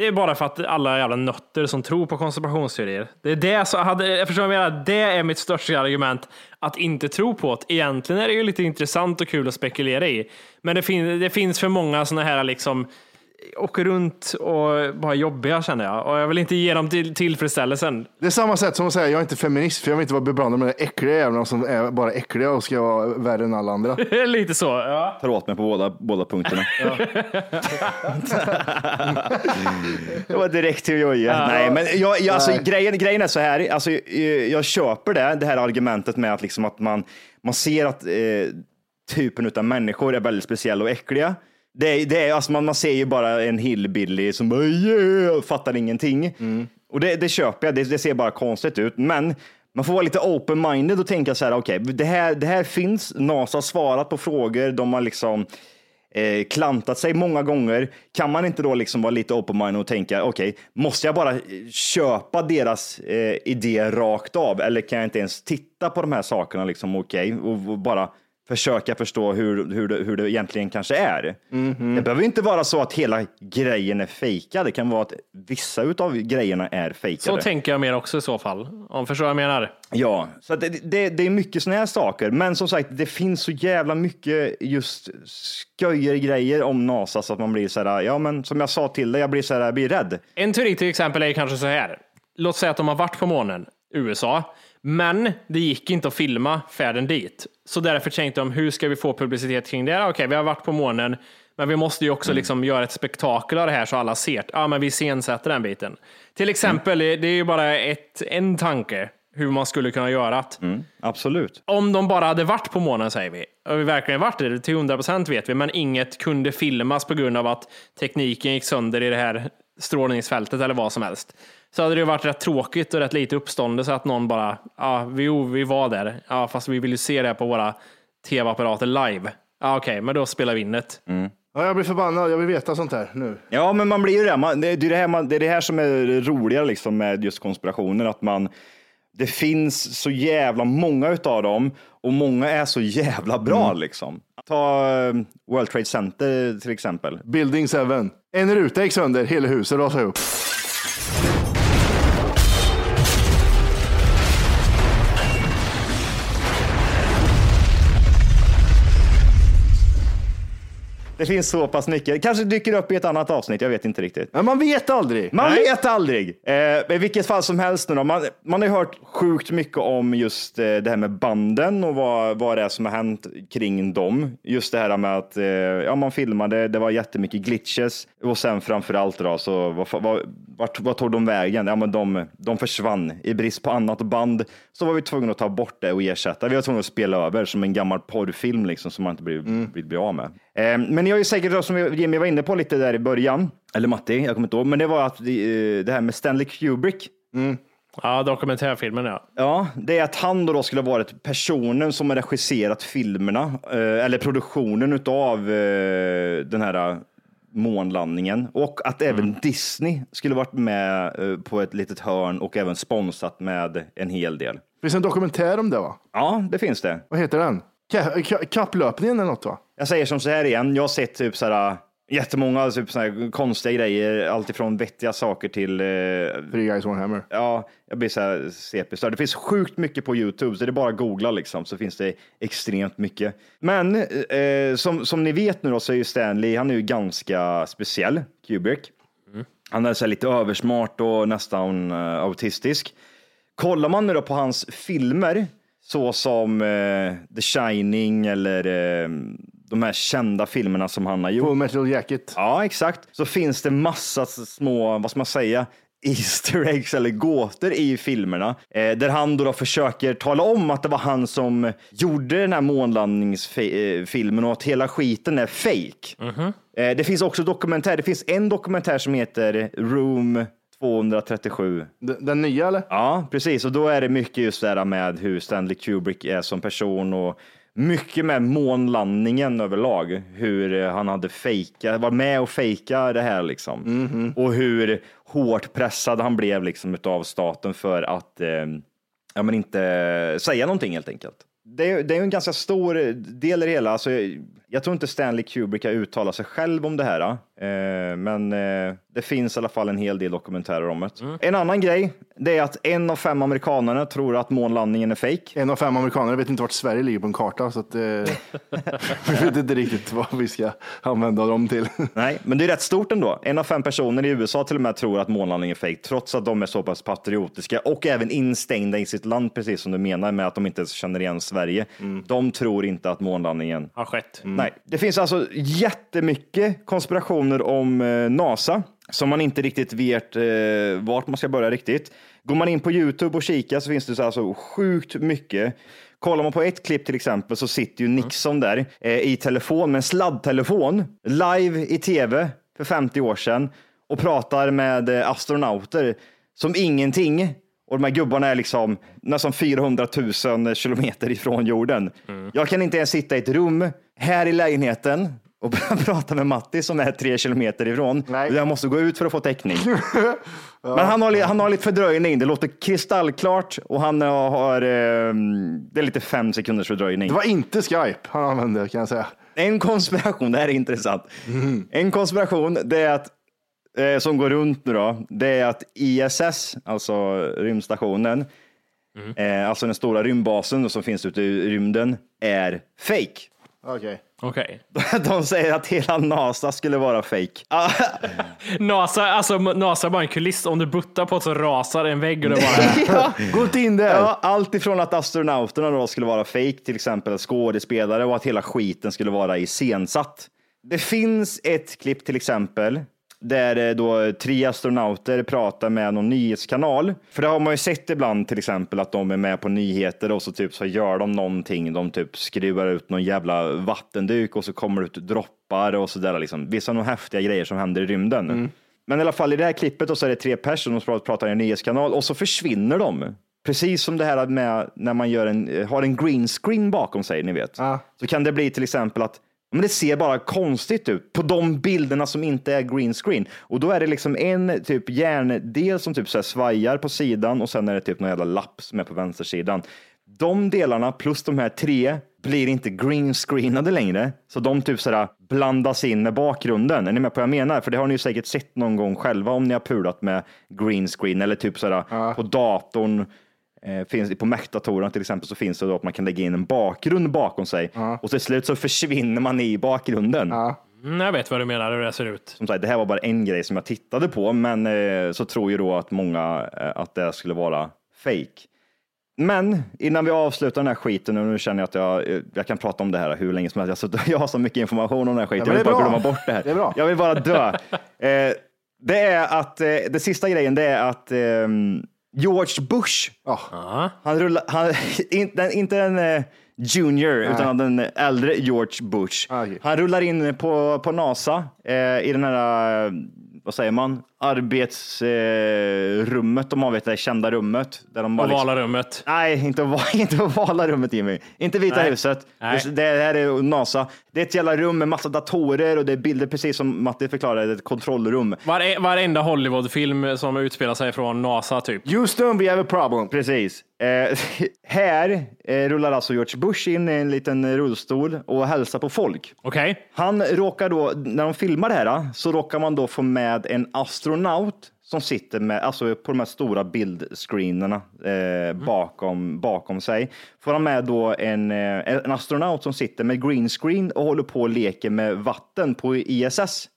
Det är bara för att alla jävla nötter som tror på konspirationsteorier. Det är det som hade, jag förstår vad jag menar, det är mitt största argument att inte tro på det. Egentligen är det ju lite intressant och kul att spekulera i. Men det, fin, det finns för många sådana här liksom åker runt och bara jobbiga känner jag. Och jag vill inte ge dem till, tillfredsställelsen. Det är samma sätt som att säga jag är inte feminist för jag vill inte vara beblandad med de äckliga jävlarna som är bara äckliga och ska vara värre än alla andra. Lite så, ja. Tar åt mig på båda, båda punkterna. det var direkt till Jojje. Ja. Nej, men jag, jag, alltså, Nej. grejen, grejen är så här, alltså, jag, jag köper det, det här argumentet med att, liksom, att man, man ser att eh, typen av människor är väldigt speciella och äckliga. Det är, det är, alltså man, man ser ju bara en hillbilly som bara yeah, fattar ingenting. Och det, det köper jag, det, det ser bara konstigt ut. Men man får vara lite open-minded och tänka så här, okej, det, här, det här finns, NASA har svarat på frågor, de har liksom eh, klantat sig många gånger. Kan man inte då liksom vara lite open-minded och tänka, okej, måste jag bara eh, köpa deras eh, idé rakt av? Eller kan jag inte ens titta på de här sakerna, liksom, okej, och, och bara försöka förstå hur, hur, det, hur det egentligen kanske är. Det behöver inte vara så att hela grejen är fejkad. Det kan vara att vissa av grejerna är fejkade. Så tänker jag mer också i så fall. Om förstår vad jag menar. Ja, så det, det, det är mycket sådana här saker. Men som sagt, det finns så jävla mycket just grejer om NASA så att man blir så här, ja men som jag sa till dig, jag blir så här, jag blir rädd. En teori till exempel är kanske så här. Låt säga att de har varit på månen, USA, men det gick inte att filma färden dit. Så därför tänkte de, hur ska vi få publicitet kring det? Okej, vi har varit på månen, men vi måste ju också liksom göra ett spektakel av det här så alla ser. Ja, men vi iscensätter den biten. Till exempel, det är ju bara ett, en tanke hur man skulle kunna göra det. absolut. Om de bara hade varit på månen säger vi, och vi verkligen varit det, till 100 procent vet vi, men inget kunde filmas på grund av att tekniken gick sönder i det här strålningsfältet eller vad som helst. Så hade det ju varit rätt tråkigt och rätt lite uppståndelse att någon bara, ja, vi, jo, vi var där, ja, fast vi vill ju se det på våra tv-apparater live. Ja, Okej, men då spelar vi in det. Ja, jag blir förbannad, jag vill veta sånt här nu. Ja, men man blir ju det. Man, det, det, är det, här man, det är det här som är roligare liksom med just konspirationer, att man det finns så jävla många utav dem och många är så jävla bra Mm. liksom. Ta eh, World Trade Center till exempel. Building 7. En ruta gick sönder, hela huset rasade upp. Det finns så pass mycket. Kanske dyker upp i ett annat avsnitt, jag vet inte riktigt. Men man vet aldrig. Man Nej. vet aldrig. Eh, I vilket fall som helst nu då. Man, man har ju hört sjukt mycket om just eh, det här med banden och vad, vad det är som har hänt kring dem. Just det här med att eh, ja, man filmade, det var jättemycket glitches och sen framför allt då så vad, vad, vart, vad tog de vägen? Ja, men de, de försvann. I brist på annat band så var vi tvungna att ta bort det och ersätta. Vi var tvungna att spela över som en gammal porrfilm liksom som man inte vill, vill bli av med. Eh, men har ju säkert, då, som Jimmy var inne på lite där i början, eller Matti, jag kommer inte ihåg, men det var att det, eh, det här med Stanley Kubrick. Ja, dokumentärfilmen ja. Ja, det är att han då, då skulle ha varit personen som har regisserat filmerna, eh, eller produktionen utav eh, den här månlandningen och att även Disney skulle varit med på ett litet hörn och även sponsrat med en hel del. finns en dokumentär om det va? Ja, det finns det. Vad heter den? Ka- ka- kapplöpningen eller något va? Jag säger som så här igen, jag har sett typ så här jättemånga typ så här konstiga grejer, alltifrån vettiga saker till... Eh, Three guys one hammer. Ja, jag blir så här CP-störd. Det finns sjukt mycket på YouTube, så det är bara att googla liksom, så finns det extremt mycket. Men eh, som, som ni vet nu då så är ju Stanley, han är ju ganska speciell, Kubrick. Han är så här lite översmart och nästan uh, autistisk. Kollar man nu då på hans filmer, så som eh, The Shining eller eh, de här kända filmerna som han har gjort. Full Metal Jacket. Ja, exakt. Så finns det massa små, vad ska man säga, Easter eggs eller gåtor i filmerna. Eh, där han då, då försöker tala om att det var han som gjorde den här månlandningsfilmen och att hela skiten är fake. Eh, det finns också dokumentär. Det finns en dokumentär som heter Room 237. Den, den nya eller? Ja, precis. Och då är det mycket just det här med hur Stanley Kubrick är som person och mycket med månlandningen överlag. Hur eh, han hade fejka, var med och fejka det här liksom. Och hur hårt pressad han blev liksom utav staten för att eh, ja, men inte säga någonting helt enkelt. Det är, det är en ganska stor del i det hela. Alltså, jag, tror inte Stanley Kubrick har uttalat sig själv om det här, eh, men eh, det finns i alla fall en hel del dokumentärer om det. En annan grej, det är att en av fem amerikanerna tror att månlandningen är fake. En av fem amerikaner vet inte vart Sverige ligger på en karta, så att, eh, vi vet inte riktigt vad vi ska använda dem till. Nej, men det är rätt stort ändå. En av fem personer i USA till och med tror att månlandningen är fake, trots att de är så pass patriotiska och även instängda i sitt land, precis som du menar med att de inte ens känner igen Sverige. De tror inte att månlandningen Har skett. Nej, det finns alltså jättemycket konspirationer om eh, NASA som man inte riktigt vet eh, vart man ska börja riktigt. Går man in på Youtube och kikar så finns det så alltså sjukt mycket. Kollar man på ett klipp till exempel så sitter ju Nixon där eh, i telefon med en sladdtelefon live i tv för 50 år sedan och pratar med eh, astronauter som ingenting. Och de här gubbarna är liksom nästan 400 000 kilometer ifrån jorden. Jag kan inte ens sitta i ett rum här i lägenheten och prata med Matti som är tre kilometer ifrån. Jag måste gå ut för att få täckning. Men han har, han har lite fördröjning. Det låter kristallklart och han har, eh, det är lite fem sekunders fördröjning. Det var inte Skype han använde kan jag säga. En konspiration, det här är intressant. En konspiration, det är att eh, som går runt nu då, det är att ISS, alltså rymdstationen, eh, alltså den stora rymdbasen som finns ute i rymden, är fake. Okej. Okej. De säger att hela NASA skulle vara fake. Ah, NASA, alltså NASA är bara en kuliss. Om du buttar på det så rasar en vägg och det bara... ja. Gå inte in där. Ja, allt ifrån att astronauterna då skulle vara fake, till exempel skådespelare, och att hela skiten skulle vara iscensatt. Det finns ett klipp till exempel där eh, då tre astronauter pratar med någon nyhetskanal. För det har man ju sett ibland till exempel att de är med på nyheter och så typ så gör de någonting. De typ skruvar ut någon jävla vattenduk och så kommer det ut droppar och så där liksom. Vissa nog häftiga grejer som händer i rymden. Men i alla fall i det här klippet då så är det tre personer som pratar i en nyhetskanal och så försvinner de. Precis som det här med när man gör en, har en green screen bakom sig, ni vet. Så kan det bli till exempel att men det ser bara konstigt ut på de bilderna som inte är green screen. Och då är det liksom en typ järndel som typ så här svajar på sidan och sen är det typ någon jävla lapp som är på vänstersidan. De delarna plus de här tre blir inte green screenade längre, så de typ sådär blandas in med bakgrunden. Är ni med på vad jag menar? För det har ni ju säkert sett någon gång själva om ni har pulat med green screen eller typ sådär på datorn. Eh, finns, på Mac-datorerna till exempel så finns det då att man kan lägga in en bakgrund bakom sig och till slut så försvinner man i bakgrunden. Mm, jag vet vad du menar, hur det ser ut. Som sagt, det här var bara en grej som jag tittade på, men eh, så tror ju då att många eh, att det skulle vara fake. Men innan vi avslutar den här skiten, och nu känner jag att jag, eh, jag kan prata om det här hur länge som helst. Jag, jag har så mycket information om den här skiten, Ja, jag vill bara bra. glömma bort det här. Det är bra. Jag vill bara dö. eh, det är att, eh, det sista grejen, det är att ehm, George Bush, han rullar, han, inte, inte den eh, junior, Nej. utan den äldre George Bush. Han rullar in på, på NASA eh, i den här, eh, vad säger man, arbetsrummet. Rummet de har, vet du, det kända rummet. Där de bara liksom- Ovala rummet. Nej, inte, ova- inte ovala rummet Jimmy. Inte Vita Nej. huset. Nej. Det, här är NASA. Det är ett jävla rum med massa datorer och det är bilder, precis som Matti förklarade, ett kontrollrum. Vare, varenda Hollywoodfilm som utspelar sig från NASA typ. Houston, we have a problem. Precis. Eh, här eh, rullar alltså George Bush in i en liten rullstol och hälsar på folk. Okej. Han råkar då, när de filmar det här, så råkar man då få med en astronaut som sitter med, alltså på de här stora bildscreenerna eh, bakom, bakom sig. Får han med då en, eh, en astronaut som sitter med green screen och håller på och leker med vatten på ISS.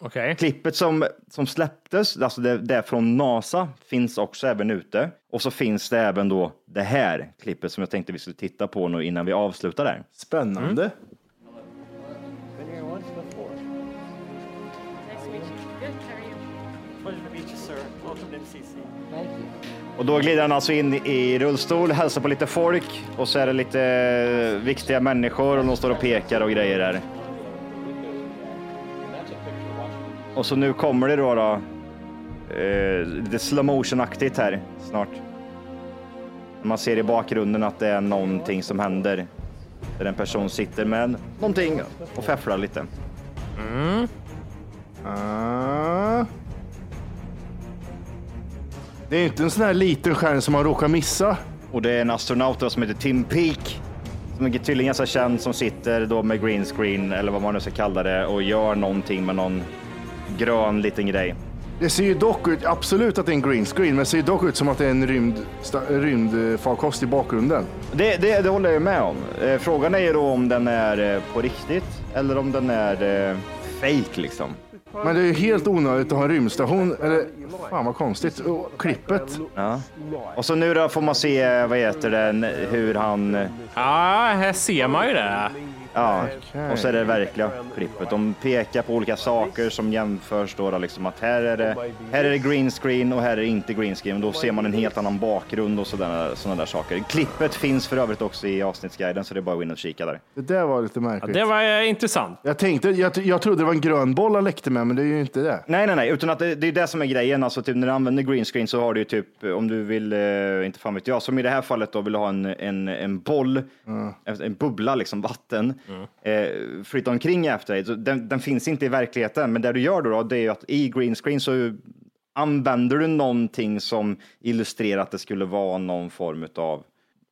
Okej. Klippet som, som släpptes, alltså det, det är från NASA, finns också även ute. Och så finns det även då det här klippet som jag tänkte vi skulle titta på nu innan vi avslutar där. Spännande. Been Och då glider han alltså in i rullstol, hälsar på lite folk och så är det lite eh, viktiga människor och de står och pekar och grejer där. Och så nu kommer det då, då eh, lite slow motion-aktigt här snart. Man ser i bakgrunden att det är någonting som händer. Där en person sitter med någonting och fäfflar lite. Mm. Uh. Det är inte en sån här liten skärm som man råkar missa. Och det är en astronaut då som heter Tim Peake. Som är tydligen ganska känd som sitter då med green screen eller vad man nu ska kalla det och gör någonting med någon grön liten grej. Det ser ju dock ut, absolut att det är en green screen, men det ser ju dock ut som att det är en rymd, rymdfarkost i bakgrunden. Det, det, det håller jag med om. Eh, Frågan är ju då om den är eh, på riktigt eller om den är eh, fake liksom. Men det är ju helt onödigt att ha en rymdstation. Eller, fan vad konstigt. Och klippet. Ja. Och så nu då får man se, vad heter den, hur han... eh, Ja, här ser man ju det. Ja, och så är det verkliga klippet. De pekar på olika saker som jämförs då, då liksom att här är, det, här är det green screen och här är det inte green screen. Då ser man en helt annan bakgrund och sådana, sådana där saker. Klippet finns för övrigt också i avsnittsguiden så det är bara att gå in och kika där. Det där var lite Ja, märkligt. det var eh, intressant. Jag tänkte, jag, jag trodde det var en grön boll han läckte med, men det är ju inte det. Nej, nej, nej, utan att det, det är det som är grejen. Alltså, typ, när du använder green screen så har du ju typ, om du vill, eh, inte fan vet jag, som i det här fallet då vill du ha en, en, en boll, en, en bubbla, liksom vatten, eh, flytta omkring efter dig. Så Den, den finns inte i verkligheten, men det du gör då, då det är ju att i green screen så använder du någonting som illustrerar att det skulle vara någon form av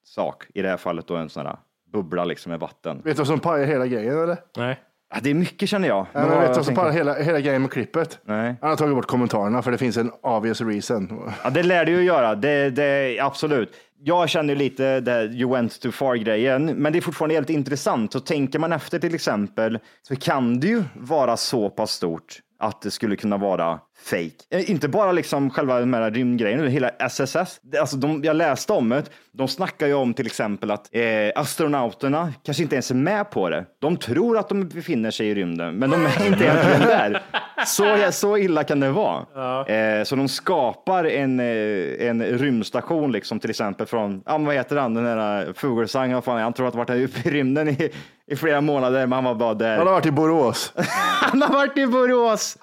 sak. I det här fallet då en sån här bubbla liksom med vatten. Vet du vad som pajar hela grejen eller? Nej. Ja, det är mycket känner jag. Ja, men vet du vad som pajar hela, hela grejen med klippet? Nej. Han har tagit bort kommentarerna för det finns en obvious reason. Ja, det lär du ju göra. Det, det, absolut. Jag känner lite det you went too far grejen, men det är fortfarande helt intressant. Så tänker man efter till exempel så kan det ju vara så pass stort att det skulle kunna vara fake. Eh, Inte bara liksom själva den här rymdgrejen, utan hela SSS. Alltså de, jag läste om det. De snackar ju om till exempel att eh, astronauterna kanske inte ens är med på det. De tror att de befinner sig i rymden, men de är inte egentligen där. Så, så illa kan det vara. Eh, så de skapar en, eh, en rymdstation, liksom, till exempel från, ja, vad heter han, den där Fuglesang, han tror att han varit uppe i rymden i, i flera månader, men han var bara där. Han har varit i Borås. Han har varit i Borås!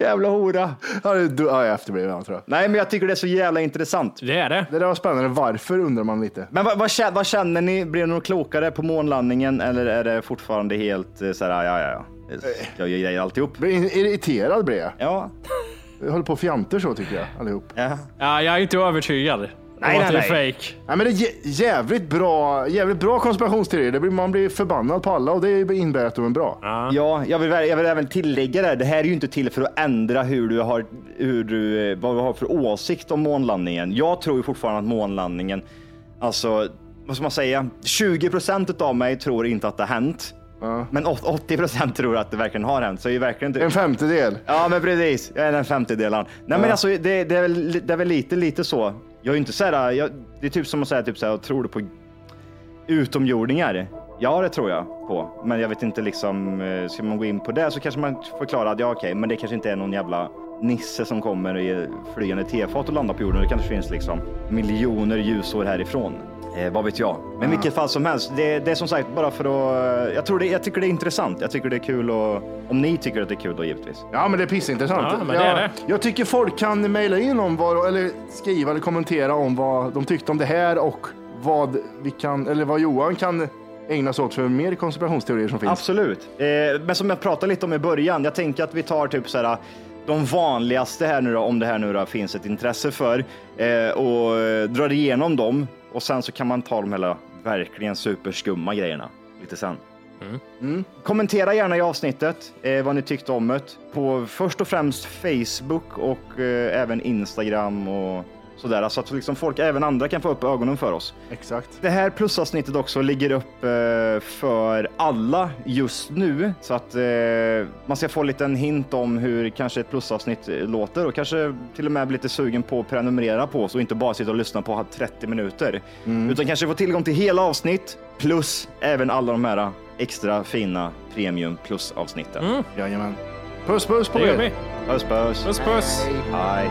Jävla hora. Ja, det är du- ja, jag är efterbliven han, tror jag. Nej, men jag tycker det är så jävla intressant. Det är det. Det där var spännande. Varför undrar man lite. Men vad, vad, känner, vad känner ni? Blir det något klokare på månlandningen eller är det fortfarande helt eh, så här, ja, ja, ja. Jag gör grejer alltihop. Blir irriterad blir jag. Ja. Jag håller på och fjanter så tycker jag allihop. Ja. Ja, jag är inte övertygad. Nej, nej, nej. fake. Nej, men det är jä- jävligt bra, jävligt bra konspirationsteorier. Det blir, man blir förbannad på alla och det innebär att de är bra. Ja, jag vill, jag vill även tillägga det. Det här är ju inte till för att ändra hur du har, hur du, eh, vad du har för åsikt om månlandningen. Jag tror ju fortfarande att månlandningen, alltså, vad ska man säga? 20 procent av mig tror inte att det har hänt. Men åt- 80 procent tror att det verkligen har hänt. Så är ju verkligen typ- En femtedel. Ja, men precis. Jag är den femtedelen. Nej, men Ja. alltså, det, det, är väl, det är väl lite, lite så. Jag är ju inte så här, jag, det är typ som att säga typ så här, tror du på utomjordingar? Ja, det tror jag på. Men jag vet inte liksom, eh, ska man gå in på det så kanske man förklarar att ja, okej, men det kanske inte är någon jävla nisse som kommer i flygande tefat och landar på jorden. Det kanske finns liksom miljoner ljusår härifrån. Eh, vad vet jag? Men i vilket fall som helst, det, det är som sagt bara för att... Jag, tror det, jag tycker det är intressant. Jag tycker det är kul och om ni tycker att det är kul då givetvis. Ja, men det är pissintressant. Ja, men det jag, är det. jag tycker folk kan mejla in om vad, eller skriva eller kommentera om vad de tyckte om det här och vad vi kan, eller vad Johan kan ägna sig åt för mer konspirationsteorier som finns. Absolut. Eh, men som jag pratade lite om i början, jag tänker att vi tar typ så här de vanligaste här nu då, om det här nu då finns ett intresse för eh, och eh, drar igenom dem och sen så kan man ta de här verkligen superskumma grejerna lite sen. Mm. Kommentera gärna i avsnittet eh, vad ni tyckte om det på först och främst Facebook och eh, även Instagram och sådär så att liksom folk, även andra kan få upp ögonen för oss. Exakt. Det här plusavsnittet också ligger upp eh, för alla just nu så att eh, man ska få en liten hint om hur kanske ett plusavsnitt eh, låter och kanske till och med bli lite sugen på att prenumerera på oss och inte bara sitta och lyssna på 30 minuter utan kanske få tillgång till hela avsnitt plus även alla de här extra fina premium plus avsnitten. Mm. Jajamän. Puss puss på er. Puss puss. Puss puss. Hej.